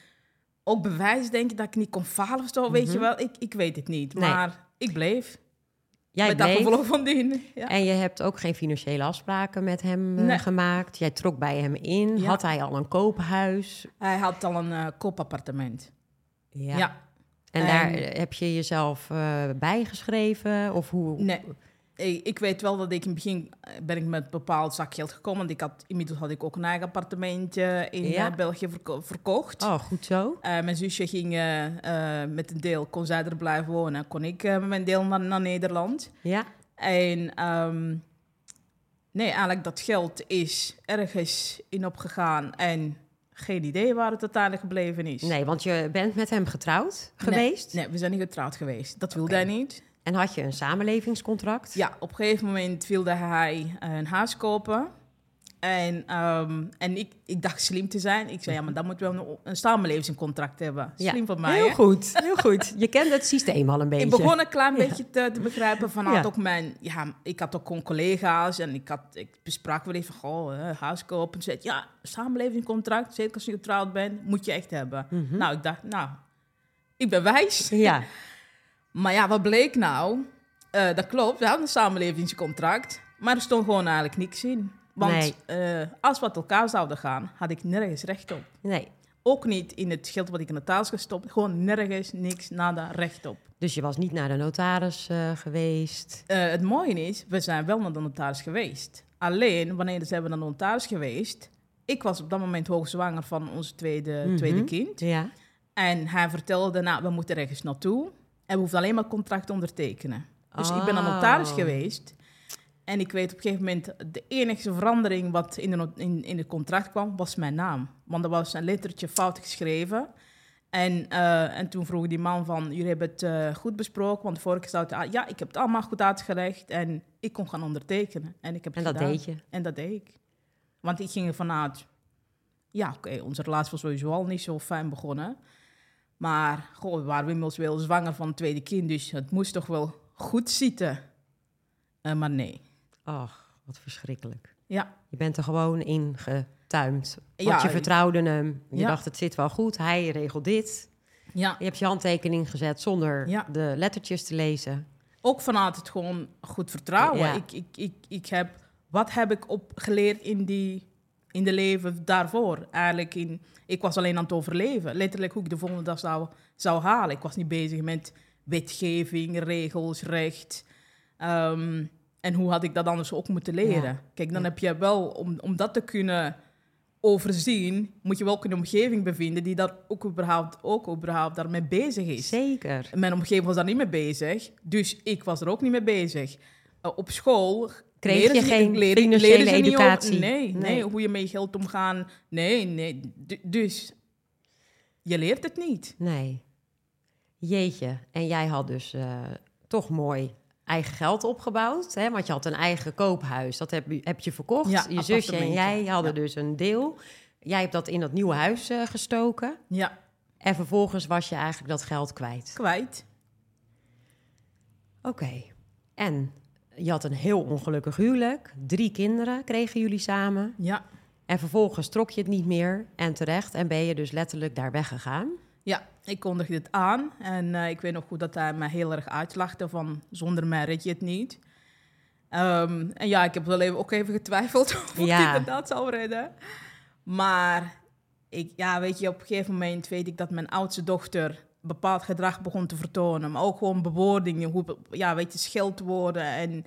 ook bewijzen, denk ik, dat ik niet kon falen of zo. Weet Mhm. je wel, ik, ik weet het niet. Nee. Maar ik bleef. Jij met dat gevolg van dien. Ja. en je hebt ook geen financiële afspraken met hem eh, Nee. gemaakt. Jij trok bij hem in. Ja. Had hij al een koophuis? Hij had al een eh, koopappartement. Ja. En, daar eh, heb je jezelf eh, bijgeschreven? Of hoe? Nee. Ik, ik weet wel dat ik in het begin eh, ben ik met een bepaald zakgeld gekomen. Want ik had, inmiddels had ik ook een eigen appartementje in Ja. België verko- verkocht. Oh, goed zo. Mijn zusje ging met een deel, kon zij er blijven wonen. Kon ik met mijn deel naar, naar Nederland. Ja. En ehm, Nee, eigenlijk dat geld is ergens in opgegaan en geen idee waar het uiteindelijk gebleven is. Nee, want je bent met hem getrouwd geweest. Nee, we zijn niet getrouwd geweest. Dat wilde hij niet. En had je een samenlevingscontract? Ja, op een gegeven moment wilde hij een huis kopen. En, ehm, en ik, ik dacht slim te zijn. Ik zei, ja, maar dan moeten we een, een samenlevingscontract hebben. Ja, Slim van mij, Heel hè? goed, heel goed. Je kende het systeem al een beetje. Ik begon een klein Ja. beetje te, te begrijpen vanuit Ja. ook mijn... Ja, ik had ook gewoon collega's en ik, had, ik besprak wel even. Goh, huis kopen. Ze zei, ja, samenlevingscontract, zeker als je getrouwd bent, moet je echt hebben. Mhm. Nou, ik dacht, nou, ik ben wijs. Ja, Maar ja, wat bleek nou? Eh, dat klopt, we hadden een samenlevingscontract, maar er stond gewoon eigenlijk niks in. Want Nee. eh, als we uit elkaar zouden gaan, had ik nergens recht op. nee. Ook niet in het geld wat ik in de taal gestopt. Gewoon nergens, niks, nada, recht op. Dus je was niet naar de notaris eh, geweest. Eh, het mooie is, we zijn wel naar de notaris geweest. Alleen, wanneer zijn we naar de notaris geweest... Ik was op dat moment hoogzwanger van onze tweede, Mhm. tweede kind. Ja. En hij vertelde, nou, we moeten ergens naartoe. En we hoeven alleen maar contract te ondertekenen. Dus ik ben naar de notaris Oh. geweest. En ik weet op een gegeven moment, de enige verandering wat in, de, in, in het contract kwam, was mijn naam. Want er was een lettertje fout geschreven. En, eh, en toen vroeg die man van, jullie hebben het eh, goed besproken? Want vorige keer zou het, ah, ja, ik heb het allemaal goed uitgelegd en ik kon gaan ondertekenen. En, ik heb En dat gedaan. deed je. En dat deed ik. Want ik ging ervan uit, ja, oké, onze relatie was sowieso al niet zo fijn begonnen. Maar, goh, we waren inmiddels wel zwanger van het tweede kind, dus het moest toch wel goed zitten. Eh, maar nee. Ach, wat verschrikkelijk. Ja, Je bent er gewoon in getuimd. Want Ja, je vertrouwde hem. Je ja. dacht, het zit wel goed. Hij regelt dit. ja. Je hebt je handtekening gezet zonder Ja. de lettertjes te lezen. ook vanuit het gewoon goed vertrouwen. Ik, ik, ik, ik heb, wat heb ik op geleerd in, die, in de leven daarvoor? Eigenlijk, in, ik was alleen aan het overleven. Letterlijk hoe ik de volgende dag zou, zou halen. Ik was niet bezig met wetgeving, regels, recht. Ehm, en hoe had ik dat anders ook moeten leren? Ja. Kijk, dan Ja. heb je wel, om, om dat te kunnen overzien, moet je wel een omgeving bevinden die daar ook überhaupt, ook überhaupt daarmee bezig is. Zeker. Mijn omgeving was daar niet mee bezig, dus ik was er ook niet mee bezig. Uh, op school Kreeg je ze- geen leren- financiële leren ze niet over- educatie? nee, nee, Nee. hoe je met je geld omgaan. Nee, nee. Du- dus je leert het niet. Nee. Jeetje. En jij had dus eh, toch mooi eigen geld opgebouwd. Hè? Want je had een eigen koophuis. Dat heb, je- heb je verkocht. Ja, je zusje en jij hadden Ja. dus een deel. Jij hebt dat in dat nieuwe huis eh, gestoken. Ja, En vervolgens was je eigenlijk dat geld kwijt. kwijt. Oké. En je had een heel ongelukkig huwelijk. Drie kinderen kregen jullie samen. Ja, En vervolgens trok je het niet meer. En terecht. En ben je dus letterlijk daar weggegaan. Ja. ik kondigde het aan. En eh, ik weet nog goed dat hij mij heel erg uitlachte van zonder mij red je het niet. Ehm, en ja, ik heb wel even, ook even getwijfeld of ik Ja. het inderdaad zou redden. Maar ik, ja, weet je, op een gegeven moment weet ik dat mijn oudste dochter bepaald gedrag begon te vertonen. Maar ook gewoon bewoordingen, hoe, ja, weet je, scheldwoorden. En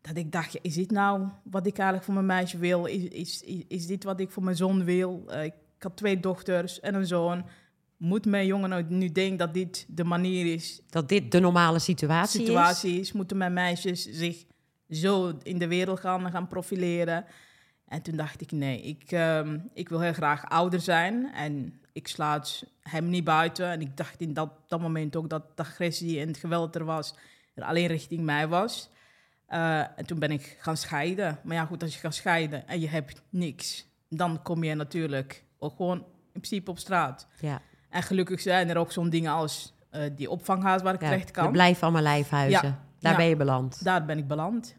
dat ik dacht, is dit nou wat ik eigenlijk voor mijn meisje wil? Is, is, is, is dit wat ik voor mijn zoon wil? Eh, ik had twee dochters en een zoon. Moet mijn jongen nou nu denken dat dit de manier is, Dat dit de normale situatie, is. situatie is? Moeten mijn meisjes zich zo in de wereld gaan, gaan profileren? En toen dacht ik, nee, ik, ehm, ik wil heel graag ouder zijn. En ik sluit hem niet buiten. En ik dacht in dat, dat moment ook dat de agressie en het geweld er was, er alleen richting mij was. Eh, en toen ben ik gaan scheiden. Maar ja, goed, als je gaat scheiden en je hebt niks, dan kom je natuurlijk ook gewoon in principe op straat. Ja. En gelukkig zijn er ook zo'n dingen als eh, die opvanghuis waar ik Ja, terecht we kan. blijven allemaal lijfhuizen. Ja. Daar Ja. ben je beland. Daar ben ik beland.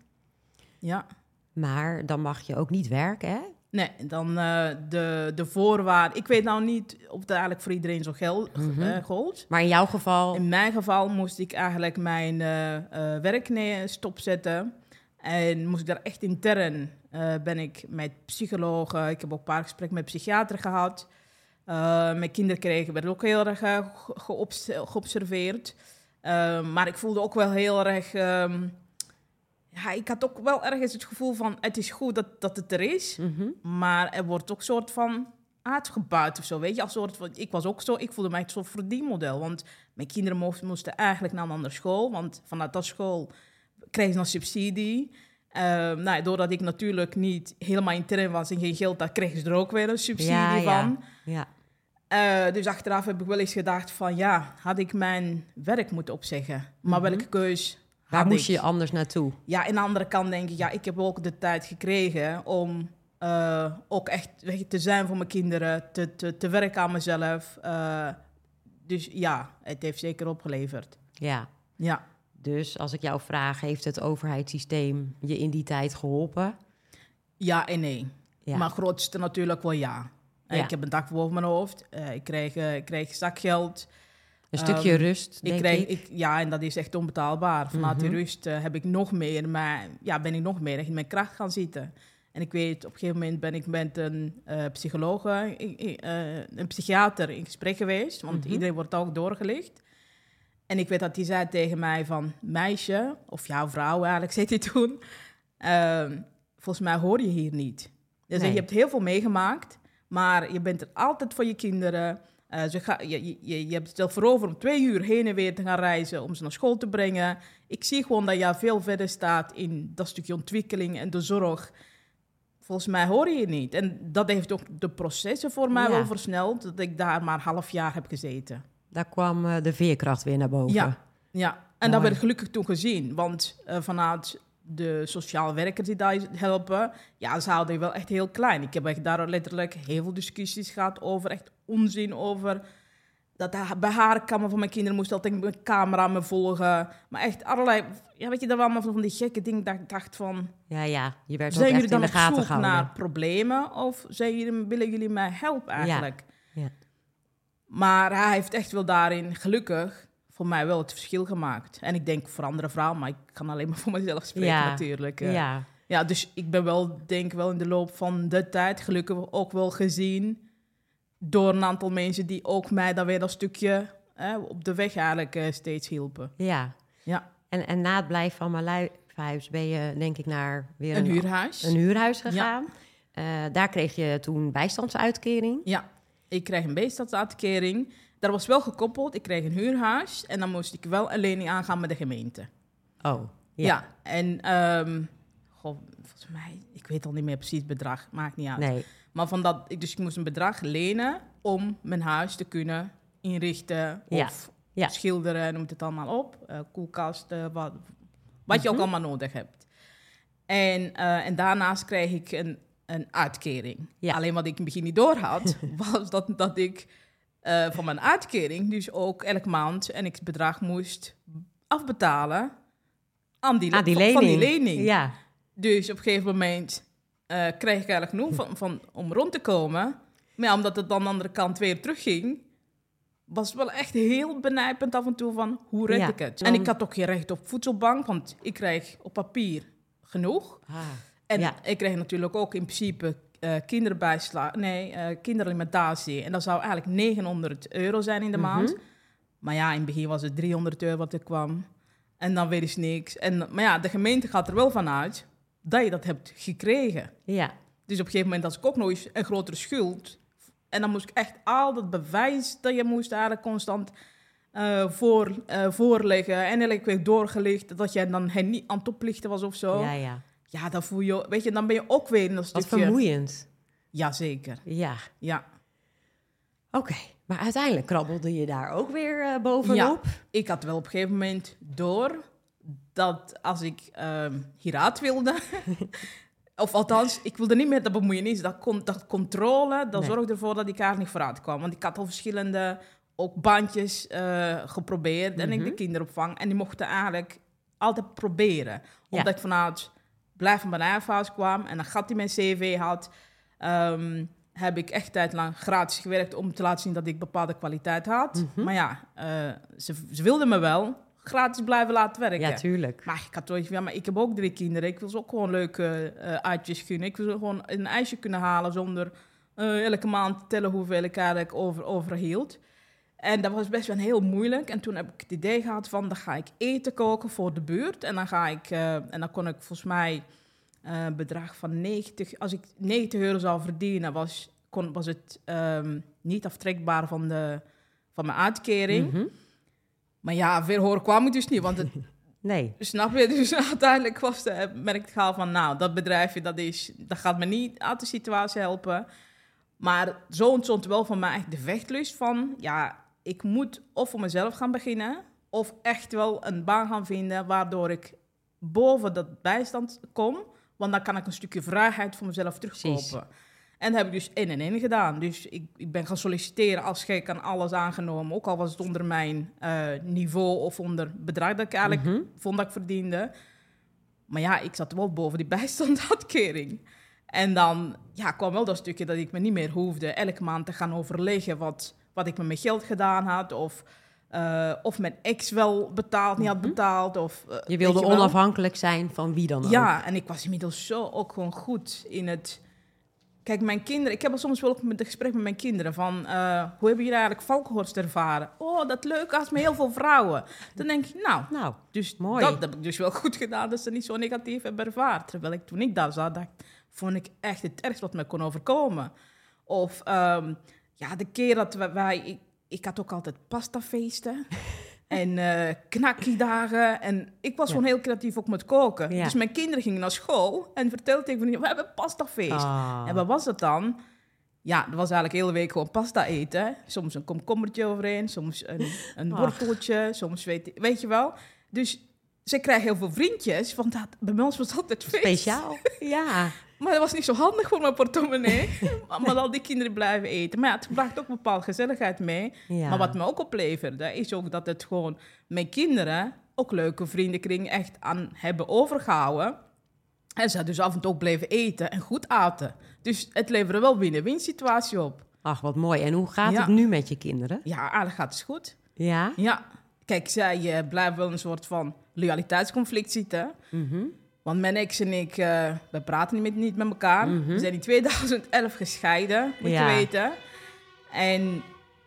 Ja. Maar dan mag je ook niet werken, hè? Nee, dan eh, de, de voorwaarden. Ik weet nou niet of het eigenlijk voor iedereen zo gel Mhm. eh, gold. Maar in jouw geval... In mijn geval moest ik eigenlijk mijn werk stopzetten. En moest ik daar echt intern, ben ik met psychologen, ik heb ook een paar gesprekken met psychiater gehad. Eh, mijn kinderen kregen, werden ook heel erg eh, ge- geobs- geobserveerd. Eh, maar ik voelde ook wel heel erg... ehm, ja, ik had ook wel ergens het gevoel van, het is goed dat, dat het er is. Mhm. Maar er wordt ook soort van uitgebuit of zo, weet je. Als soort van, ik was ook zo, ik voelde mij een soort verdienmodel. Want mijn kinderen moesten, moesten eigenlijk naar een andere school. Want vanuit dat school kregen ze een subsidie. Ehm, nou, doordat ik natuurlijk niet helemaal intern was en geen geld had, kregen ze er ook weer een subsidie Ja, ja. van. Ja. Eh, dus achteraf heb ik wel eens gedacht van ja, had ik mijn werk moeten opzeggen. Maar Mhm. welke keus Waar had moest ik? je anders naartoe? Ja, aan de andere kant denk ik, ja, ik heb ook de tijd gekregen om eh, ook echt te zijn voor mijn kinderen, te, te, te werken aan mezelf. Eh, dus ja, het heeft zeker opgeleverd. Ja. Ja. Dus als ik jou vraag, heeft het overheidssysteem je in die tijd geholpen? Ja en nee. Ja. Maar grootste natuurlijk wel ja. Eh, Ja. Ik heb een dak boven mijn hoofd. Eh, ik, krijg, eh, ik krijg zakgeld. een stukje ehm, rust, denk ik krijg, ik, ja, en dat is echt onbetaalbaar. Vanuit die Mhm. rust heb ik nog meer, maar ja, ben ik nog meer in mijn kracht gaan zitten. En ik weet, op een gegeven moment ben ik met een psycholoog, een psychiater in gesprek geweest. Want Mhm. iedereen wordt ook doorgelicht. En ik weet dat hij zei tegen mij van, meisje, of jouw vrouw eigenlijk, zei hij toen. ehm, volgens mij hoor je hier niet. Dus Nee. je hebt heel veel meegemaakt, maar je bent er altijd voor je kinderen. Eh, ze ga, je, je, je, hebt het er voor over om twee uur heen en weer te gaan reizen om ze naar school te brengen. Ik zie gewoon dat jij veel verder staat in dat stukje ontwikkeling en de zorg. Volgens mij hoor je het niet. En dat heeft ook de processen voor mij Ja. wel versneld, dat ik daar maar een half jaar heb gezeten. Daar kwam eh, de veerkracht weer naar boven. Ja. Ja, en dat werd gelukkig toen gezien. Want eh, vanuit de sociaal werkers die daar helpen, ja, ze houden je wel echt heel klein. Ik heb echt daar letterlijk heel veel discussies gehad over, echt onzin over. Dat bij haar kamer van mijn kinderen moest altijd een camera me volgen. Maar echt allerlei, ja, weet je, dat waren allemaal van die gekke dingen dat ik dacht van... Ja, ja. Je werd Zijn jullie in dan de op gaten zoek naar problemen of zijn jullie, willen jullie mij helpen eigenlijk? ja. Maar hij heeft echt wel daarin, gelukkig, voor mij wel het verschil gemaakt. En ik denk voor andere vrouwen, maar ik kan alleen maar voor mezelf spreken Ja, natuurlijk. eh. Ja. ja, dus ik ben wel, denk wel in de loop van de tijd gelukkig ook wel gezien door een aantal mensen die ook mij dan weer dat stukje eh, op de weg eigenlijk eh, steeds hielpen. ja. Ja, En, en na het blijven van Maluihuis ben je denk ik naar weer een huurhuis. een huurhuis gegaan. Eh, daar kreeg je toen bijstandsuitkering. Ja, ik kreeg een bijstandsuitkering. Dat was wel gekoppeld. Ik kreeg een huurhuis en dan moest ik wel een lening aangaan met de gemeente. Oh, ja. Ja, en goh, volgens mij, ik weet al niet meer precies het bedrag, maakt niet uit. Nee, Maar van dat, ik- dus ik moest een bedrag lenen om mijn huis te kunnen inrichten Ja, of ja. schilderen, noem het allemaal op. Eh, koelkast, eh, wat, wat je ook Mhm. allemaal nodig hebt. En, eh, en daarnaast kreeg ik een, een uitkering. Ja. Alleen wat ik in het begin niet door had, was dat, dat ik eh, van mijn uitkering dus ook elke maand en ik het bedrag moest afbetalen aan die, ah, die lening. Van die lening. Ja, Dus op een gegeven moment eh, kreeg ik eigenlijk genoeg van, van, om rond te komen. Maar ja, omdat het dan aan de andere kant weer terugging, was het wel echt heel benijpend af en toe van hoe red Ja, ik het. En ik had ook geen recht op voedselbank, want ik kreeg op papier genoeg. ah, En Ja. ik kreeg natuurlijk ook in principe eh kinderbijslag, nee, eh kinderalimentatie. En dat zou eigenlijk 900 euro zijn in de Mhm. maand. Maar ja, in het begin was het 300 euro wat er kwam. En dan weer eens niks. En, maar ja, de gemeente gaat er wel van uit dat je dat hebt gekregen. ja. Dus op een gegeven moment had ik ook nog eens een grotere schuld. En dan moest ik echt al dat bewijs dat je moest eigenlijk constant eh, voor, eh, voorleggen. En elke week doorgelicht dat jij dan hen niet aan het oplichten was of zo. Ja, Ja, ja. dan voel je, weet je, dan ben je ook weer in dat Wat stukje... vermoeiend. Jazeker, Ja, ja. oké. Maar uiteindelijk krabbelde je daar ook weer eh, bovenop. Ik had wel op een gegeven moment door dat als ik ehm hieruit wilde... of althans, ik wilde niet meer dat bemoeienis, dat, dat controle, dat Nee. zorgde ervoor dat ik daar niet vooruit kwam. Want ik had al verschillende ook bandjes eh, geprobeerd en ik de Mhm. kinderopvang. En die mochten eigenlijk altijd proberen. Ja. Omdat ik vanuit blijf van mijn eigen huis kwam en een gat in mijn cv had... ehm, heb ik echt tijd lang gratis gewerkt om te laten zien dat ik bepaalde kwaliteit had. Mhm. Maar ja, eh, ze, ze wilden me wel gratis blijven laten werken. Ja, tuurlijk. Maar ik had van, ja, maar ik heb ook drie kinderen. Ik wil ze ook gewoon leuke eh uitjes gunnen. Ik wil ze gewoon een ijsje kunnen halen zonder eh, elke maand te tellen hoeveel ik eigenlijk over, overhield. En dat was best wel heel moeilijk. En toen heb ik het idee gehad van, dan ga ik eten koken voor de buurt. En dan ga ik, eh, en dan kon ik volgens mij eh, een bedrag van 90, als ik 90 euro zou verdienen, was, kon, was het ehm, niet aftrekbaar van, de, van mijn uitkering. Mhm. Maar ja, veel horen kwam ik dus niet, want het, Nee. Snap je? Dus uiteindelijk was de, merkte ik al van, nou, dat bedrijfje, dat, is, dat gaat me niet uit de situatie helpen. Maar zo ontstond wel van mij echt de vechtlust van, ja, ik moet of voor mezelf gaan beginnen, of echt wel een baan gaan vinden waardoor ik boven dat bijstand kom, want dan kan ik een stukje vrijheid voor mezelf terugkopen. En dat heb ik dus in en in gedaan. Dus ik, ik ben gaan solliciteren als gek aan alles aangenomen. Ook al was het onder mijn eh, niveau of onder bedrag dat ik eigenlijk Mhm. vond dat ik verdiende. Maar ja, ik zat wel boven die bijstandsuitkering. En dan ja, kwam wel dat stukje dat ik me niet meer hoefde elke maand te gaan overleggen wat, wat ik met mijn geld gedaan had. Of, eh, of mijn ex wel betaald, niet had Mhm. betaald. Of, eh, Je wilde onafhankelijk zijn van wie dan ook. Ja, en ik was inmiddels zo ook gewoon goed in het... Kijk, mijn kinderen... Ik heb al soms wel ook het gesprek met mijn kinderen van... eh, hoe hebben jullie eigenlijk Valkenhorst ervaren? Oh, dat leuk als met heel veel vrouwen. Dan denk ik, nou, Nou, dus Mooi. dat heb ik dus wel goed gedaan... dat ze niet zo negatief hebben ervaren. Terwijl ik toen ik daar zat, dacht, vond ik echt het ergste wat me kon overkomen. Of ehm, ja, de keer dat wij... ik, ik had ook altijd pastafeesten... En eh knakkiedagen. En ik was Ja. gewoon heel creatief ook met koken. Ja. Dus mijn kinderen gingen naar school en vertelden tegen me... We hebben pastafeest. ah. En wat was het dan? Ja, dat was eigenlijk de hele week gewoon pasta eten. Soms een komkommertje overheen, soms een, een Ach. worteltje, soms weet, weet je wel. Dus ze krijgen heel veel vriendjes, want dat, bij ons was het altijd feest. speciaal. ja. Maar dat was niet zo handig voor mijn portemonnee. maar, al die kinderen blijven eten. Maar ja, het bracht ook bepaalde gezelligheid mee. ja. Maar wat me ook opleverde, is ook dat het gewoon mijn kinderen ook leuke vriendenkring echt aan hebben overgehouden. En ze dus af en toe ook bleven eten en goed aten. Dus het leverde wel win-win situatie op. Ach, wat mooi. En hoe gaat Ja. het nu met je kinderen? Ja, eigenlijk gaat het goed. Ja. Ja, kijk, zij uh, blijven wel een soort van loyaliteitsconflict zitten. Mhm. Want mijn ex en ik, uh, we praten niet met, niet met elkaar. Mhm. We zijn in 2011 gescheiden, moet Ja. je weten. En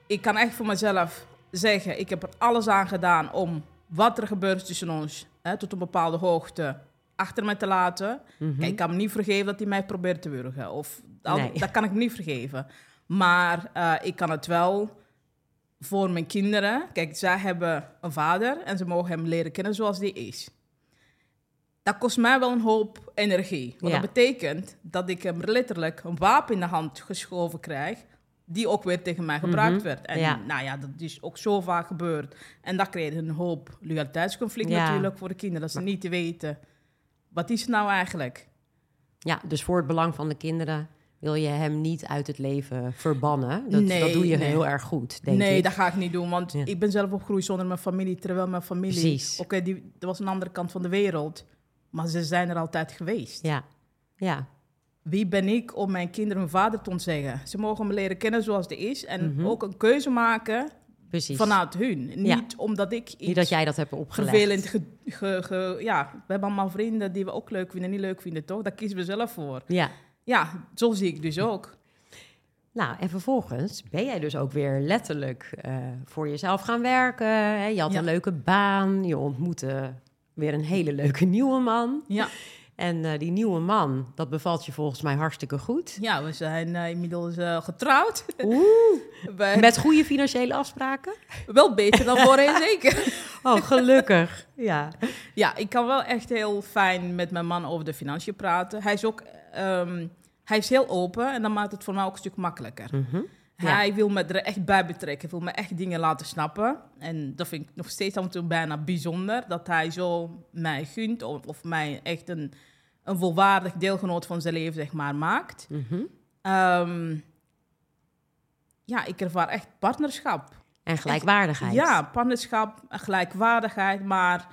ik kan echt voor mezelf zeggen, ik heb er alles aan gedaan om wat er gebeurt tussen ons, hè, tot een bepaalde hoogte, achter me te laten. Mhm. Kijk, ik kan me niet vergeven dat hij mij probeert te wurgen. Of, dat, Nee. dat kan ik me niet vergeven. Maar uh, ik kan het wel voor mijn kinderen. Kijk, zij hebben een vader en ze mogen hem leren kennen zoals die is. Dat kost mij wel een hoop energie. Want Ja. dat betekent dat ik hem letterlijk een wapen in de hand geschoven krijg. Die ook weer tegen mij gebruikt Mhm. werd. En Ja. nou ja, dat is ook zo vaak gebeurd. En dat creëert een hoop loyaliteitsconflict Ja. natuurlijk voor de kinderen. Dat ze niet te weten, wat is het nou eigenlijk? Ja, dus voor het belang van de kinderen wil je hem niet uit het leven verbannen. Dat, Nee, dat doe je nee. heel erg goed, denk nee, ik. dat ga ik niet doen, want Ja. ik ben zelf opgegroeid zonder mijn familie, terwijl mijn familie... Oké, die dat was een andere kant van de wereld, maar ze zijn er altijd geweest. Ja, ja. Wie ben ik om mijn kinderen hun vader te ontzeggen? Ze mogen me leren kennen zoals die is en Mhm. ook een keuze maken precies. vanuit hun. Niet Ja. omdat ik iets Niet dat jij dat hebt opgelegd. vervelend... Ge, ge- ge- ja, we hebben allemaal vrienden die we ook leuk vinden en niet leuk vinden, toch? Daar kiezen we zelf voor. Ja. Ja, zo zie ik dus ook. Nou, en vervolgens ben jij dus ook weer letterlijk eh, voor jezelf gaan werken. Hè? Je had Ja. een leuke baan. Je ontmoette weer een hele leuke nieuwe man. Ja, En eh, die nieuwe man, dat bevalt je volgens mij hartstikke goed. ja we zijn eh, inmiddels eh, getrouwd. Oeh, We- met goede financiële afspraken? Wel beter dan voorheen, zeker. Oh, gelukkig. Ja. Ja, ik kan wel echt heel fijn met mijn man over de financiën praten. Hij is ook ehm, hij is heel open en dat maakt het voor mij ook een stuk makkelijker. Mhm. Hij wil me er echt bij betrekken, wil me echt dingen laten snappen. En dat vind ik nog steeds af en toe bijna bijzonder, dat hij zo mij gunt of, of mij echt een, een volwaardig deelgenoot van zijn leven zeg maar, maakt. Mhm. Ehm, ja, ik ervaar echt partnerschap. En gelijkwaardigheid. Ja, partnerschap, gelijkwaardigheid, maar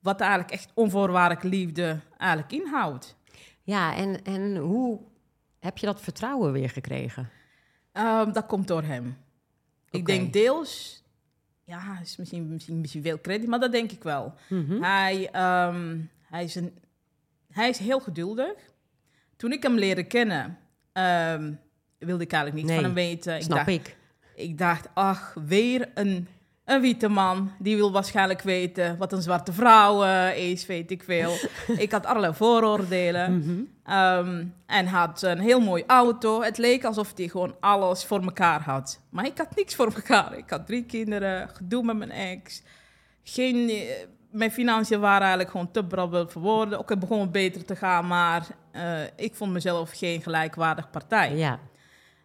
wat eigenlijk echt onvoorwaardelijke liefde eigenlijk inhoudt. Ja, en, en hoe heb je dat vertrouwen weer gekregen? Ehm, dat komt door hem. Ik denk deels, ja, is misschien, misschien, misschien veel credit, maar dat denk ik wel. Mhm. Hij, ehm, hij, is een, hij is heel geduldig. Toen ik hem leerde kennen, ehm, wilde ik eigenlijk niet Nee, van hem weten. Ik Snap dacht, ik. Ik dacht, ach, weer een, een witte man. Die wil waarschijnlijk weten wat een zwarte vrouw eh, is, weet ik veel. ik had allerlei vooroordelen. Mhm. Ehm, en had een heel mooi auto. Het leek alsof hij gewoon alles voor elkaar had. Maar ik had niks voor elkaar. Ik had drie kinderen, gedoe met mijn ex. Geen, eh, mijn financiën waren eigenlijk gewoon te brabbel voor woorden. Ook het begon beter te gaan, maar eh, ik vond mezelf geen gelijkwaardig partij. Ja.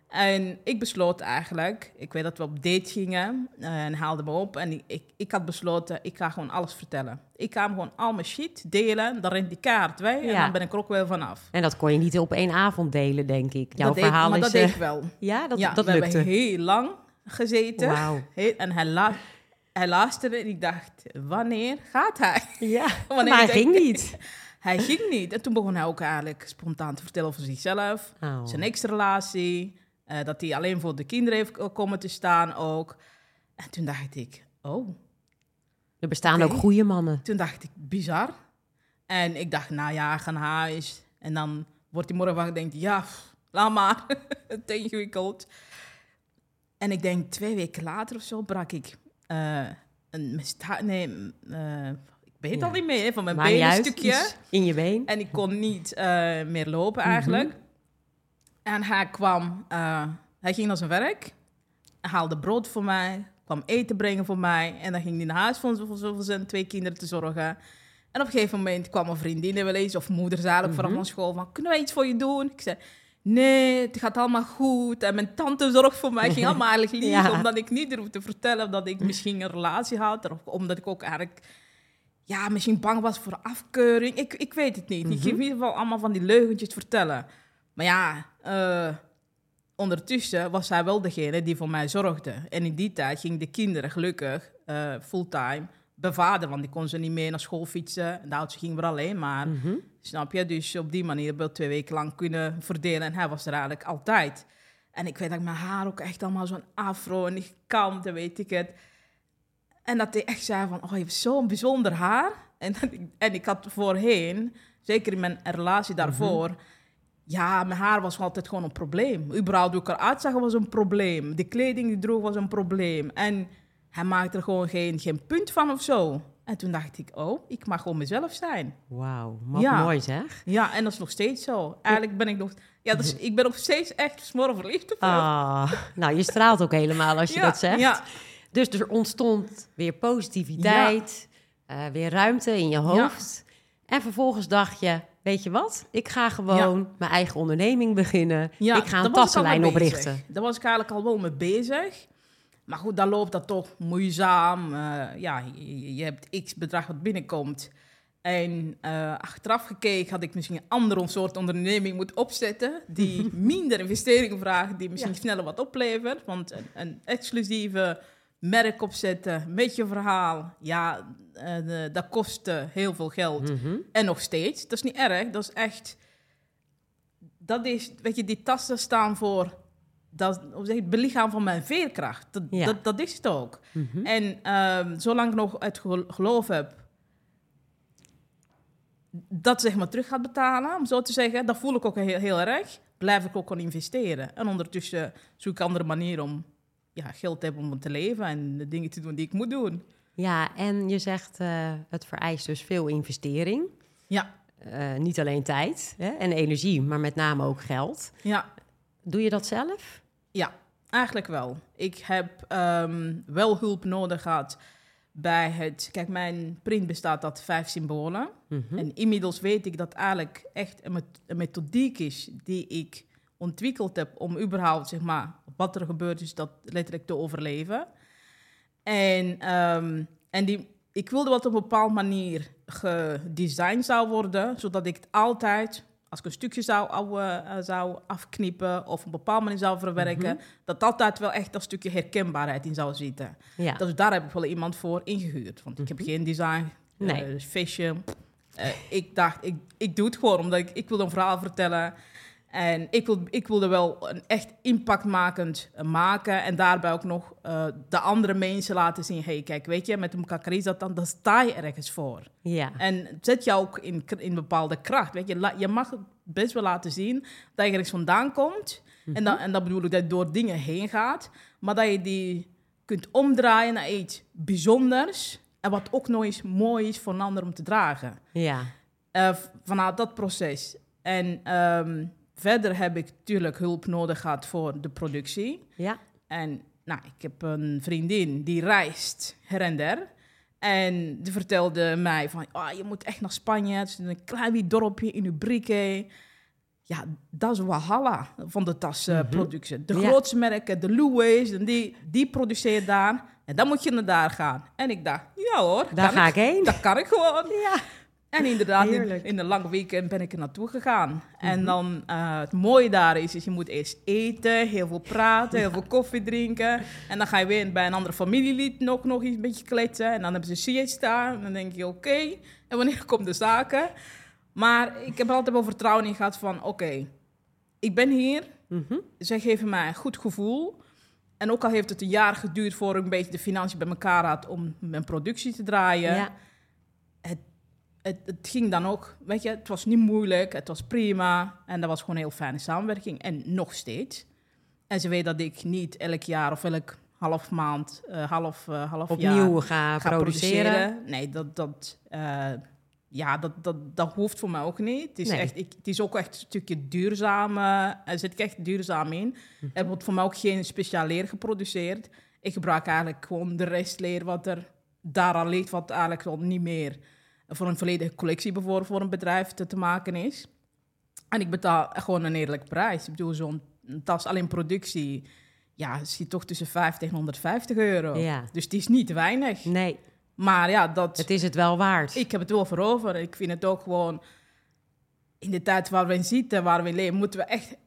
En ik besloot eigenlijk, ik weet dat we op date gingen eh, en haalde me op. En ik, ik had besloten, ik ga gewoon alles vertellen. Ik ga hem gewoon al mijn shit delen, dan rent die kaart weg en dan ben ik er ook wel vanaf. En dat kon je niet op één avond delen, denk ik. Jouw dat deed, verhaal maar is... dat deed eh, ik wel. ja, dat, ja, dat we lukte. hebben heel lang gezeten. Wauw. En hij, la hij luisterde en ik dacht, wanneer gaat hij? Ja, Wanneer maar hij ging niet. Hij ging niet. En toen begon hij ook eigenlijk spontaan te vertellen over zichzelf. Oh. Zijn ex-relatie. Eh, dat hij alleen voor de kinderen heeft komen te staan ook. En toen dacht ik, oh. Er bestaan ook goede mannen. Toen dacht ik, bizar. En ik dacht, nou ja, ga naar huis. En dan wordt hij morgen wakker en denkt, ja, pff, laat maar. Te ingewikkeld. En ik denk, twee weken later of zo brak ik eh, een mista- Nee, eh, ik weet het Ja. al niet meer. Van mijn been een stukje. in je been. En ik kon niet meer lopen eigenlijk. En hij kwam, eh, hij ging naar zijn werk. Haalde brood voor mij, kwam eten brengen voor mij. En dan ging hij naar huis voor, voor, zijn twee kinderen te zorgen. En op een gegeven moment kwam een vriendin wel eens, of moeder vanaf Mhm. van school, van, kunnen wij iets voor je doen? Ik zei, nee, het gaat allemaal goed. En mijn tante zorgt voor mij. Ik ging allemaal eigenlijk Ja. omdat ik niet durfde te vertellen dat ik misschien een relatie had. Of omdat ik ook eigenlijk ja, misschien bang was voor afkeuring. Ik, ik weet het niet. Ik Mhm. ging in ieder geval allemaal van die leugentjes vertellen. Maar ja, eh, ondertussen was hij wel degene die voor mij zorgde. En in die tijd gingen de kinderen gelukkig eh, fulltime bevaderen. Want die kon ze niet meer naar school fietsen. En de oudste ging weer alleen maar. Mhm. Snap je? Dus op die manier hebben we twee weken lang kunnen verdelen. En hij was er eigenlijk altijd. En ik weet dat ik mijn haar ook echt allemaal zo'n afro en gekamd en weet ik het. En dat hij echt zei van, oh, je hebt zo'n bijzonder haar. En, dat ik, en ik had voorheen, zeker in mijn relatie daarvoor... Ja, mijn haar was altijd gewoon een probleem. Überhaupt hoe ik eruit zag was een probleem. De kleding die ik droeg was een probleem. En hij maakte er gewoon geen, geen punt van of zo. En toen dacht ik, oh, ik mag gewoon mezelf zijn. Wauw, Ja. mooi zeg. Ja, en dat is nog steeds zo. Eigenlijk ben ik nog... Ja, dus ik ben nog steeds echt smoren verliefd op. Ah, nou, je straalt ook helemaal als je Ja, dat zegt. Ja, Dus er ontstond weer positiviteit, eh, weer ruimte in je hoofd. En vervolgens dacht je, weet je wat? Ik ga gewoon mijn eigen onderneming beginnen. ja ik ga een tassenlijn oprichten. Daar was ik eigenlijk al wel mee bezig. Maar goed, dan loopt dat toch moeizaam. Eh, ja, je, je hebt x bedrag wat binnenkomt. En eh, achteraf gekeken had ik misschien een andere soort onderneming moeten opzetten. Die minder investeringen vraagt, die misschien Ja. sneller wat oplevert. Want een, een exclusieve merk opzetten met je verhaal, ja, eh, dat kostte heel veel geld. Mhm. En nog steeds. Dat is niet erg. Dat is echt. Dat is, weet je, die tassen staan voor. Dat, hoe zeg het belichaam van mijn veerkracht. Dat, Ja. dat, dat is het ook. Mhm. En ehm, zolang ik nog het gel- geloof heb. dat zeg maar terug gaat betalen, om zo te zeggen, dat voel ik ook heel, heel erg. Blijf ik ook gewoon investeren. En ondertussen zoek ik andere manieren om ja, geld hebben om te leven en de dingen te doen die ik moet doen. Ja, en je zegt eh, het vereist dus veel investering. Ja, Eh, niet alleen tijd hè, en energie, maar met name ook geld. ja. Doe je dat zelf? Ja, eigenlijk wel. Ik heb ehm, wel hulp nodig gehad bij het... Kijk, mijn print bestaat uit vijf symbolen. Mhm. En inmiddels weet ik dat eigenlijk echt een, met- een methodiek is die ik ontwikkeld heb om überhaupt, zeg maar, wat er gebeurt is, dat letterlijk te overleven. En, ehm, en die, ik wilde wat op een bepaalde manier gedesigned zou worden, zodat ik het altijd, als ik een stukje zou, ou- eh, zou afknippen of op een bepaalde manier zou verwerken, Mhm. dat altijd wel echt dat stukje herkenbaarheid in zou zitten. Ja. Dus daar heb ik wel iemand voor ingehuurd. Want ik heb geen design, Nee. eh, dus fashion. Eh, ik dacht, ik, ik doe het gewoon omdat ik, ik wil een verhaal vertellen. En ik, wil, ik wilde wel een echt impactmakend maken. En daarbij ook nog eh, de andere mensen laten zien. hey, kijk, weet je, met een kakari dat dan, dan sta je ergens voor. ja. En zet je ook in, in bepaalde kracht. Weet je, je mag best wel laten zien dat je ergens vandaan komt. En, dan, en dat bedoel ik dat je door dingen heen gaat. Maar dat je die kunt omdraaien naar iets bijzonders. En wat ook nog eens mooi is voor een ander om te dragen. ja. V- vanuit dat proces. En ehm, verder heb ik natuurlijk hulp nodig gehad voor de productie. Ja. En nou, ik heb een vriendin die reist her en der. En die vertelde mij van, oh, je moet echt naar Spanje. Het is een klein dorpje in Ubrique. Ja, dat is Walhalla van de tasproductie. de Ja. grootste merken, de Louis, die, die produceert daar. En dan moet je naar daar gaan. En ik dacht, ja hoor, Daar ga ik heen. dat kan ik gewoon. Ja. En inderdaad, in, in een lang weekend ben ik er naartoe gegaan. Mhm. En dan, eh, het mooie daar is, is je moet eerst eten, heel veel praten, heel veel koffie drinken. En dan ga je weer bij een andere familielid nog, nog iets een beetje kletsen. En dan hebben ze siesta. En dan denk je, oké, en wanneer komt de zaken? Maar ik heb er altijd wel vertrouwen in gehad van, oké, ik ben hier. Mhm. Zij geven mij een goed gevoel. En ook al heeft het een jaar geduurd voor ik een beetje de financiën bij elkaar had om mijn productie te draaien Ja. Het, het ging dan ook, weet je, het was niet moeilijk, het was prima. En dat was gewoon een heel fijne samenwerking. En nog steeds. En ze weet dat ik niet elk jaar of elk half maand, eh, half, eh, half jaar Opnieuw ga, ga produceren. Nee, dat, dat, eh, ja, dat, dat, dat hoeft voor mij ook niet. Het is, Nee. echt, ik, het is ook echt een stukje duurzaam. er zit echt duurzaam in. Mhm. Er wordt voor mij ook geen speciaal leer geproduceerd. Ik gebruik eigenlijk gewoon de restleer wat er daar al ligt, wat eigenlijk al niet meer voor een volledige collectie bijvoorbeeld voor een bedrijf te, te maken is. En ik betaal gewoon een eerlijke prijs. Ik bedoel, zo'n tas alleen productie, ja, zit toch tussen 50 en 150 euro. Ja. Dus het is niet weinig. Nee, Maar ja, dat, het is het wel waard. ik heb het wel voor over. Ik vind het ook gewoon... In de tijd waar we in zitten, waar we in leven... moeten we echt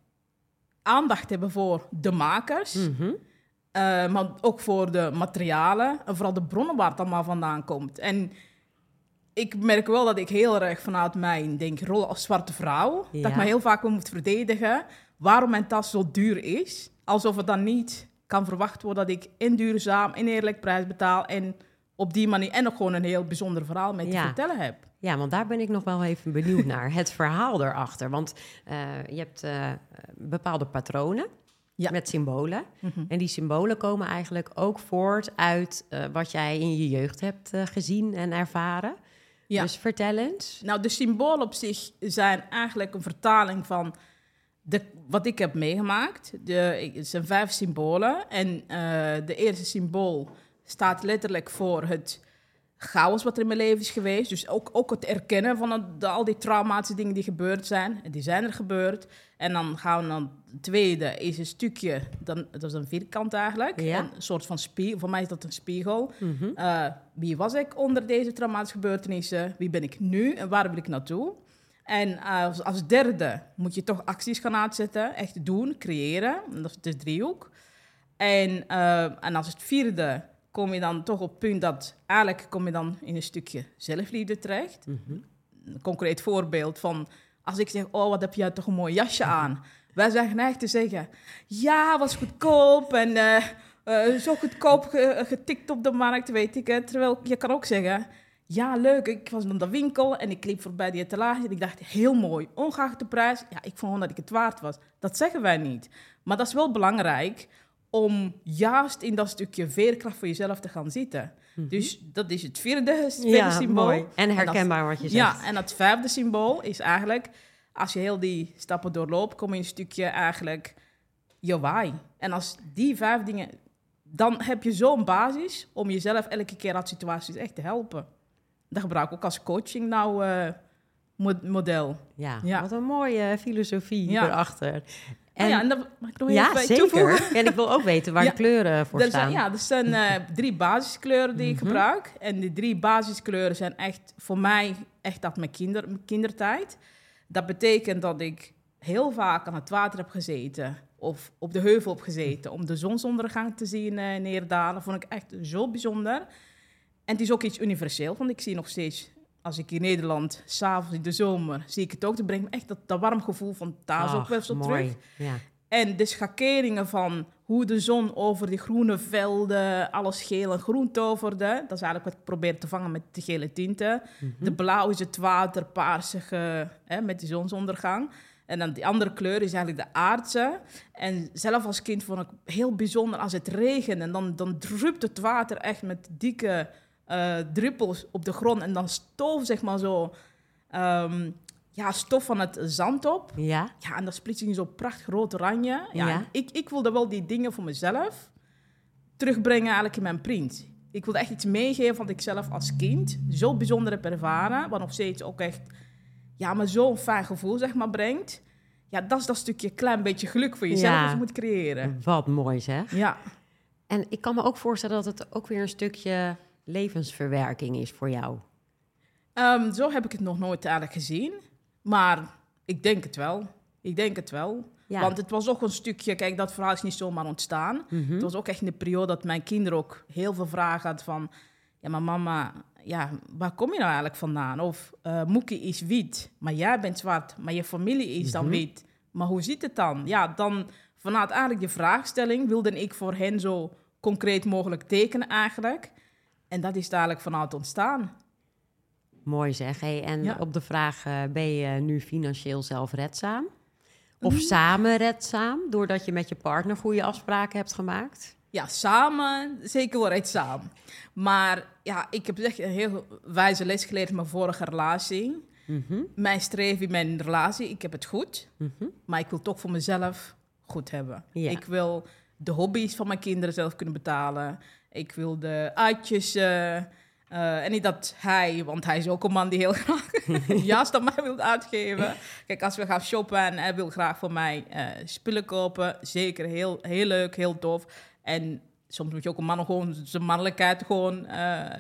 aandacht hebben voor de makers. Mhm. eh, maar ook voor de materialen. En vooral de bronnen waar het allemaal vandaan komt. En ik merk wel dat ik heel erg vanuit mijn denk, rol als zwarte vrouw... Ja. dat ik me heel vaak wel moet verdedigen... waarom mijn tas zo duur is. Alsof het dan niet kan verwacht worden... dat ik en duurzaam en eerlijk prijs betaal... en op die manier en nog gewoon een heel bijzonder verhaal mee te Ja. vertellen heb. Ja, want daar ben ik nog wel even benieuwd naar. Het verhaal erachter. Want eh, je hebt eh, bepaalde patronen Ja. met symbolen. Mhm. En die symbolen komen eigenlijk ook voort uit eh, wat jij in je jeugd hebt gezien en ervaren. Ja. Dus vertel eens. Nou, de symbolen op zich zijn eigenlijk een vertaling van de, wat ik heb meegemaakt. De, het zijn vijf symbolen. En eh, de eerste symbool staat letterlijk voor het chaos wat er in mijn leven is geweest. Dus ook, ook het erkennen van de, al die traumatische dingen die gebeurd zijn. En die zijn er gebeurd. En dan gaan we dan... Het tweede is een stukje, dan, dat is een vierkant eigenlijk. Ja. Een soort van spiegel. Voor mij is dat een spiegel. Mhm. Uh, wie was ik onder deze traumatische gebeurtenissen? Wie ben ik nu en waar wil ik naartoe? En als, als derde moet je toch acties gaan uitzetten, echt doen, creëren. Dat is de driehoek. En, uh, en als het vierde kom je dan toch op het punt dat eigenlijk kom je dan in een stukje zelfliefde terecht. Mhm. Een concreet voorbeeld van als ik zeg, oh wat heb jij toch een mooi jasje aan. Wij zijn geneigd te zeggen, ja, was goedkoop en uh, uh, zo goedkoop ge- getikt op de markt, weet ik het. Terwijl je kan ook zeggen, ja, leuk, ik was in de winkel en ik liep voorbij die etalage en ik dacht, heel mooi, ongeacht de prijs. Ja, ik vond gewoon dat ik het waard was. Dat zeggen wij niet. Maar dat is wel belangrijk om juist in dat stukje veerkracht voor jezelf te gaan zitten. Mhm. Dus dat is het vierde, vierde Ja, symbool. mooi. En dat- herkenbaar wat je zegt. ja, en het vijfde symbool is eigenlijk, als je heel die stappen doorloopt, kom je een stukje eigenlijk je why. En als die vijf dingen, dan heb je zo'n basis om jezelf elke keer uit situaties echt te helpen. Dat gebruik ik ook als coaching nou mo- model. Ja, Ja. wat een mooie filosofie Ja. erachter. En, En, ja, en dat mag ik nog ja, toevoegen. zeker. En ik wil ook weten waar Ja. de kleuren voor Er staan. zijn, ja, er zijn drie basiskleuren die ik Mhm. gebruik. En die drie basiskleuren zijn echt voor mij echt uit mijn, kinder, mijn kindertijd. Dat betekent dat ik heel vaak aan het water heb gezeten of op de heuvel heb gezeten om de zonsondergang te zien eh, neerdalen. Vond ik echt zo bijzonder. En het is ook iets universeel, want ik zie nog steeds, als ik in Nederland, s'avonds in de zomer, zie ik het ook. Dan brengt me echt dat, dat warm gevoel van thuis ook weer zo terug. Ja. En de schakeringen van hoe de zon over die groene velden alles geel en groen toverde. Dat is eigenlijk wat ik probeer te vangen met de gele tinten. Mhm. De blauw is het water, paarsige hè, met die zonsondergang. En dan die andere kleur is eigenlijk de aardse. En zelf als kind vond ik heel bijzonder als het regent. En dan, dan drupt het water echt met dikke eh, druppels op de grond. En dan stoof zeg maar zo ehm, ja, stof van het zand op. Ja, Ja, en dat splitsing zo prachtig rood oranje. Ja, Ja. Ik, ik wilde wel die dingen voor mezelf terugbrengen eigenlijk in mijn print. Ik wilde echt iets meegeven wat ik zelf als kind zo bijzonder heb ervaren. Wat nog steeds ook echt, ja, maar zo'n fijn gevoel, zeg maar, brengt. Ja, dat is dat stukje klein beetje geluk voor jezelf Ja. dat je moet creëren. Wat mooi zeg. Ja, En ik kan me ook voorstellen dat het ook weer een stukje levensverwerking is voor jou. Ehm, zo heb ik het nog nooit eigenlijk gezien. Maar ik denk het wel. Ik denk het wel. Ja. Want het was ook een stukje, kijk, dat verhaal is niet zomaar ontstaan. Mhm. Het was ook echt in de periode dat mijn kinderen ook heel veel vragen hadden van... Ja, maar mama, ja, waar kom je nou eigenlijk vandaan? Of eh Moekie is wit, maar jij bent zwart, maar je familie is dan Mhm. wit. Maar hoe zit het dan? Ja, dan vanuit eigenlijk de vraagstelling wilde ik voor hen zo concreet mogelijk tekenen eigenlijk. En dat is dadelijk vanuit ontstaan. Mooi zeg. Hey, en Ja. op de vraag, eh, ben je nu financieel zelfredzaam? Of Mm. samenredzaam, doordat je met je partner goede afspraken hebt gemaakt? Ja, samen, zeker wel echt samen. Maar ja, ik heb echt een heel wijze les geleerd in mijn vorige relatie. Mhm, Mijn streven in mijn relatie, ik heb het goed, mhm. maar ik wil toch voor mezelf goed hebben. Ja. Ik wil de hobby's van mijn kinderen zelf kunnen betalen. Ik wil de uitjes. eh, eh, en niet dat hij, want hij is ook een man die heel graag juist aan mij wil uitgeven. Kijk, als we gaan shoppen en hij wil graag voor mij eh, spullen kopen, zeker heel, heel leuk, heel tof. En soms moet je ook een man gewoon zijn mannelijkheid gewoon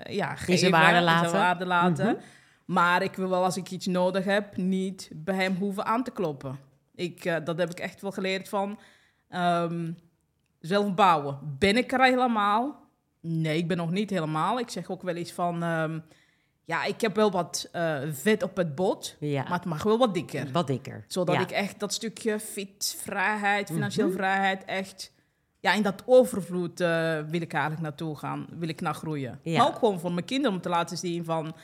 ja, geven. zijn waarde en laten. zijn waarde laten. Mhm. Maar ik wil wel, als ik iets nodig heb, niet bij hem hoeven aan te kloppen. Ik, dat heb ik echt wel geleerd van ehm, zelf bouwen. Ben ik er helemaal? Nee, ik ben nog niet helemaal. Ik zeg ook wel eens van... ehm, ja, ik heb wel wat eh, vet op het bot, Ja, maar het mag wel wat dikker. wat dikker. Zodat Ja. ik echt dat stukje fit, vrijheid, financieel Mhm. vrijheid echt... Ja, in dat overvloed eh, wil ik eigenlijk naartoe gaan. Wil ik naar groeien. Ja. Maar ook gewoon voor mijn kinderen om te laten zien van...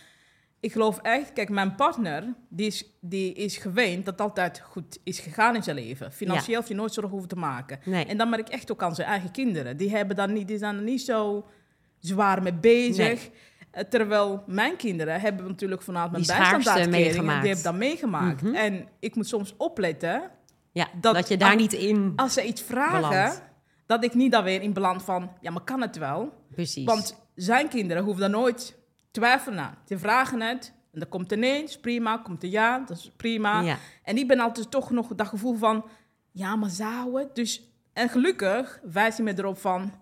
Ik geloof echt... Kijk, mijn partner, die is, die is gewend dat het altijd goed is gegaan in zijn leven. Financieel heb je nooit zorgen hoeven te maken. Nee, En dan merk ik echt ook aan zijn eigen kinderen. Die, hebben dan niet, die zijn er niet zo zwaar mee bezig. Eh, Terwijl mijn kinderen hebben natuurlijk vanuit mijn bijstandsuitkering... meegemaakt. Die hebben dat meegemaakt. Mhm. En ik moet soms opletten ja, dat, dat- je daar niet in... als ze iets vragen, Beland. dat ik niet dan weer in beland van, ja, maar kan het wel? Precies. Want zijn kinderen hoeven daar nooit twijfelen aan. Die vragen het, en dan komt er is prima, komt er ja, dat is prima. ja, En ik ben altijd toch nog dat gevoel van, ja, maar zou het? Dus, en gelukkig wijst hij me erop van,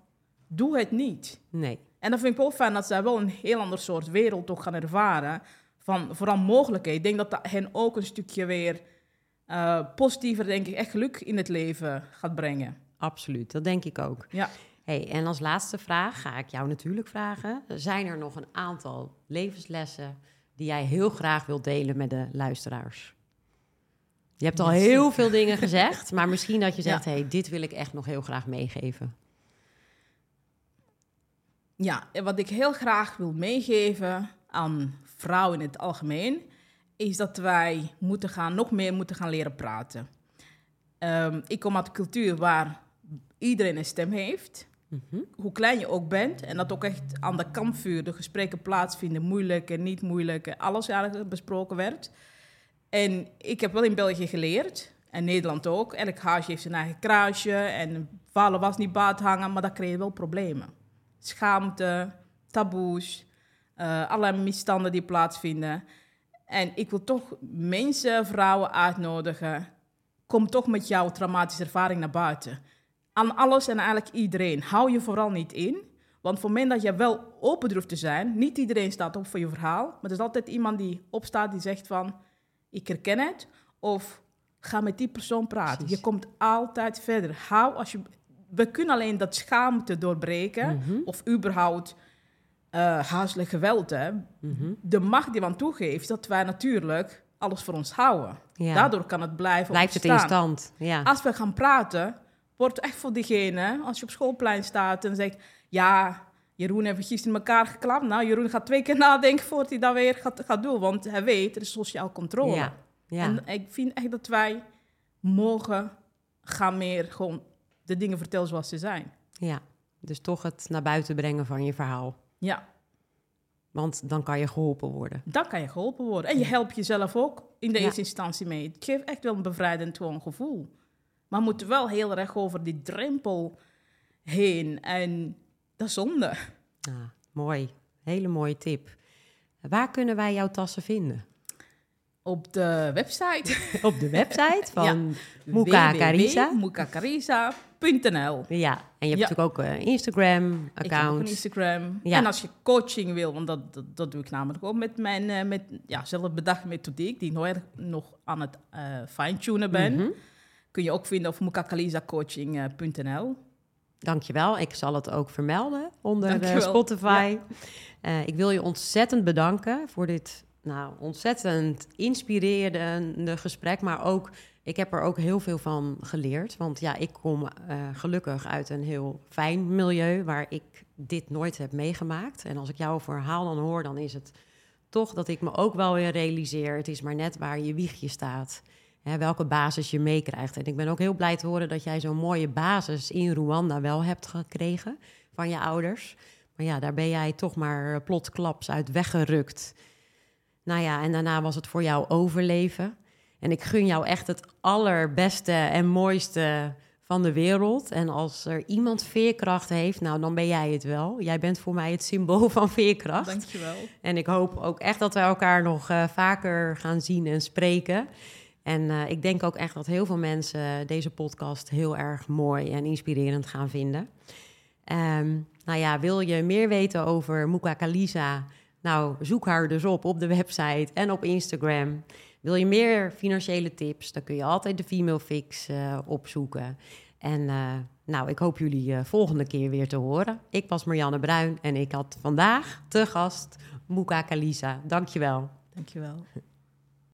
doe het niet. nee. En dat vind ik wel fijn dat zij wel een heel ander soort wereld toch gaan ervaren. Van vooral mogelijkheden. Ik denk dat dat hen ook een stukje weer eh, positiever, denk ik, echt geluk in het leven gaat brengen. Absoluut, dat denk ik ook. Ja. Hey, en als laatste vraag ga ik jou natuurlijk vragen. Zijn er nog een aantal levenslessen die jij heel graag wilt delen met de luisteraars? Je hebt al heel veel dingen gezegd, maar misschien dat je Ja. zegt: hey, dit wil ik echt nog heel graag meegeven. Ja, en wat ik heel graag wil meegeven aan vrouwen in het algemeen, is dat wij moeten gaan, nog meer moeten gaan leren praten. Ehm, ik kom uit een cultuur waar iedereen een stem heeft, Mhm. hoe klein je ook bent, en dat ook echt aan de kampvuur de gesprekken plaatsvinden, moeilijk en niet moeilijk, alles eigenlijk besproken werd. En ik heb wel in België geleerd, en Nederland ook, elk huisje heeft zijn eigen kruisje, en vallen was niet baat hangen, maar dat creëert wel problemen schaamte, taboes, eh, allerlei misstanden die plaatsvinden. En ik wil toch mensen, vrouwen uitnodigen. Kom toch met jouw traumatische ervaring naar buiten. Aan alles en eigenlijk iedereen. Hou je vooral niet in. Want voor het moment dat je wel open durft te zijn, niet iedereen staat op voor je verhaal. Maar er is altijd iemand die opstaat die zegt van, ik herken het. Of ga met die persoon praten. Precies. Je komt altijd verder. Hou als je... We kunnen alleen dat schaamte doorbreken Mhm. of überhaupt eh huiselijk geweld, hè, Mhm. de macht die we aan toegeeft, dat wij natuurlijk alles voor ons houden. Ja. Daardoor kan het blijven Blijft het in stand. Ja. Als we gaan praten, wordt echt voor diegene, als je op schoolplein staat en zegt, ja, Jeroen heeft gisteren in elkaar geklapt. Nou, Jeroen gaat twee keer nadenken voordat hij dat weer gaat, gaat doen, want hij weet, er is sociaal controle. Ja. Ja. En ik vind echt dat wij mogen gaan meer gewoon de dingen vertellen zoals ze zijn. ja. Dus toch het naar buiten brengen van je verhaal. Ja. Want dan kan je geholpen worden. Dan kan je geholpen worden. En je helpt jezelf ook in de Ja. eerste instantie mee. Het geeft echt wel een bevrijdend gewoon gevoel. Maar we moeten wel heel erg over die drempel heen. En dat is zonde. Ja, mooi. Hele mooie tip. Waar kunnen wij jouw tassen vinden? Op de website. Op de website van Ja. Muka Carisa. www.mukacarisa.nl Ja, en je hebt Ja. natuurlijk ook een Ik heb ook Instagram-account. een Instagram. Ja. En als je coaching wil, want dat, dat, dat doe ik namelijk ook met mijn eh, met, ja, zelfbedachte methodiek, die ik nog, nog aan het eh, fine-tunen ben, Mhm. Kun je ook vinden op mukakalisacoaching.nl. Dankjewel. Ik zal het ook vermelden onder eh. Spotify. Eh, ik wil je ontzettend bedanken voor dit nou, ontzettend inspirerende gesprek. Maar ook, ik heb er ook heel veel van geleerd. Want ja, ik kom eh, gelukkig uit een heel fijn milieu waar ik dit nooit heb meegemaakt. En als ik jouw verhaal dan hoor, dan is het toch dat ik me ook wel weer realiseer. Het is maar net waar je wiegje staat. Hè, welke basis je meekrijgt. En ik ben ook heel blij te horen dat jij zo'n mooie basis in Rwanda wel hebt gekregen van je ouders. Maar ja, daar ben jij toch maar plotsklaps uit weggerukt. Nou ja, en daarna was het voor jou overleven. En ik gun jou echt het allerbeste en mooiste van de wereld. En als er iemand veerkracht heeft, nou dan ben jij het wel. Jij bent voor mij het symbool van veerkracht. Dankjewel. En ik hoop ook echt dat we elkaar nog eh, vaker gaan zien en spreken. En eh, ik denk ook echt dat heel veel mensen deze podcast heel erg mooi en inspirerend gaan vinden. Ehm, nou ja, wil je meer weten over Muka Kalisa? Nou, zoek haar dus op op de website en op Instagram. Wil je meer financiële tips? Dan kun je altijd de Female Fix eh, opzoeken. En eh, nou, ik hoop jullie eh, volgende keer weer te horen. Ik was Marianne Bruin en ik had vandaag te gast Muka Kalisa. Dankjewel. Dankjewel.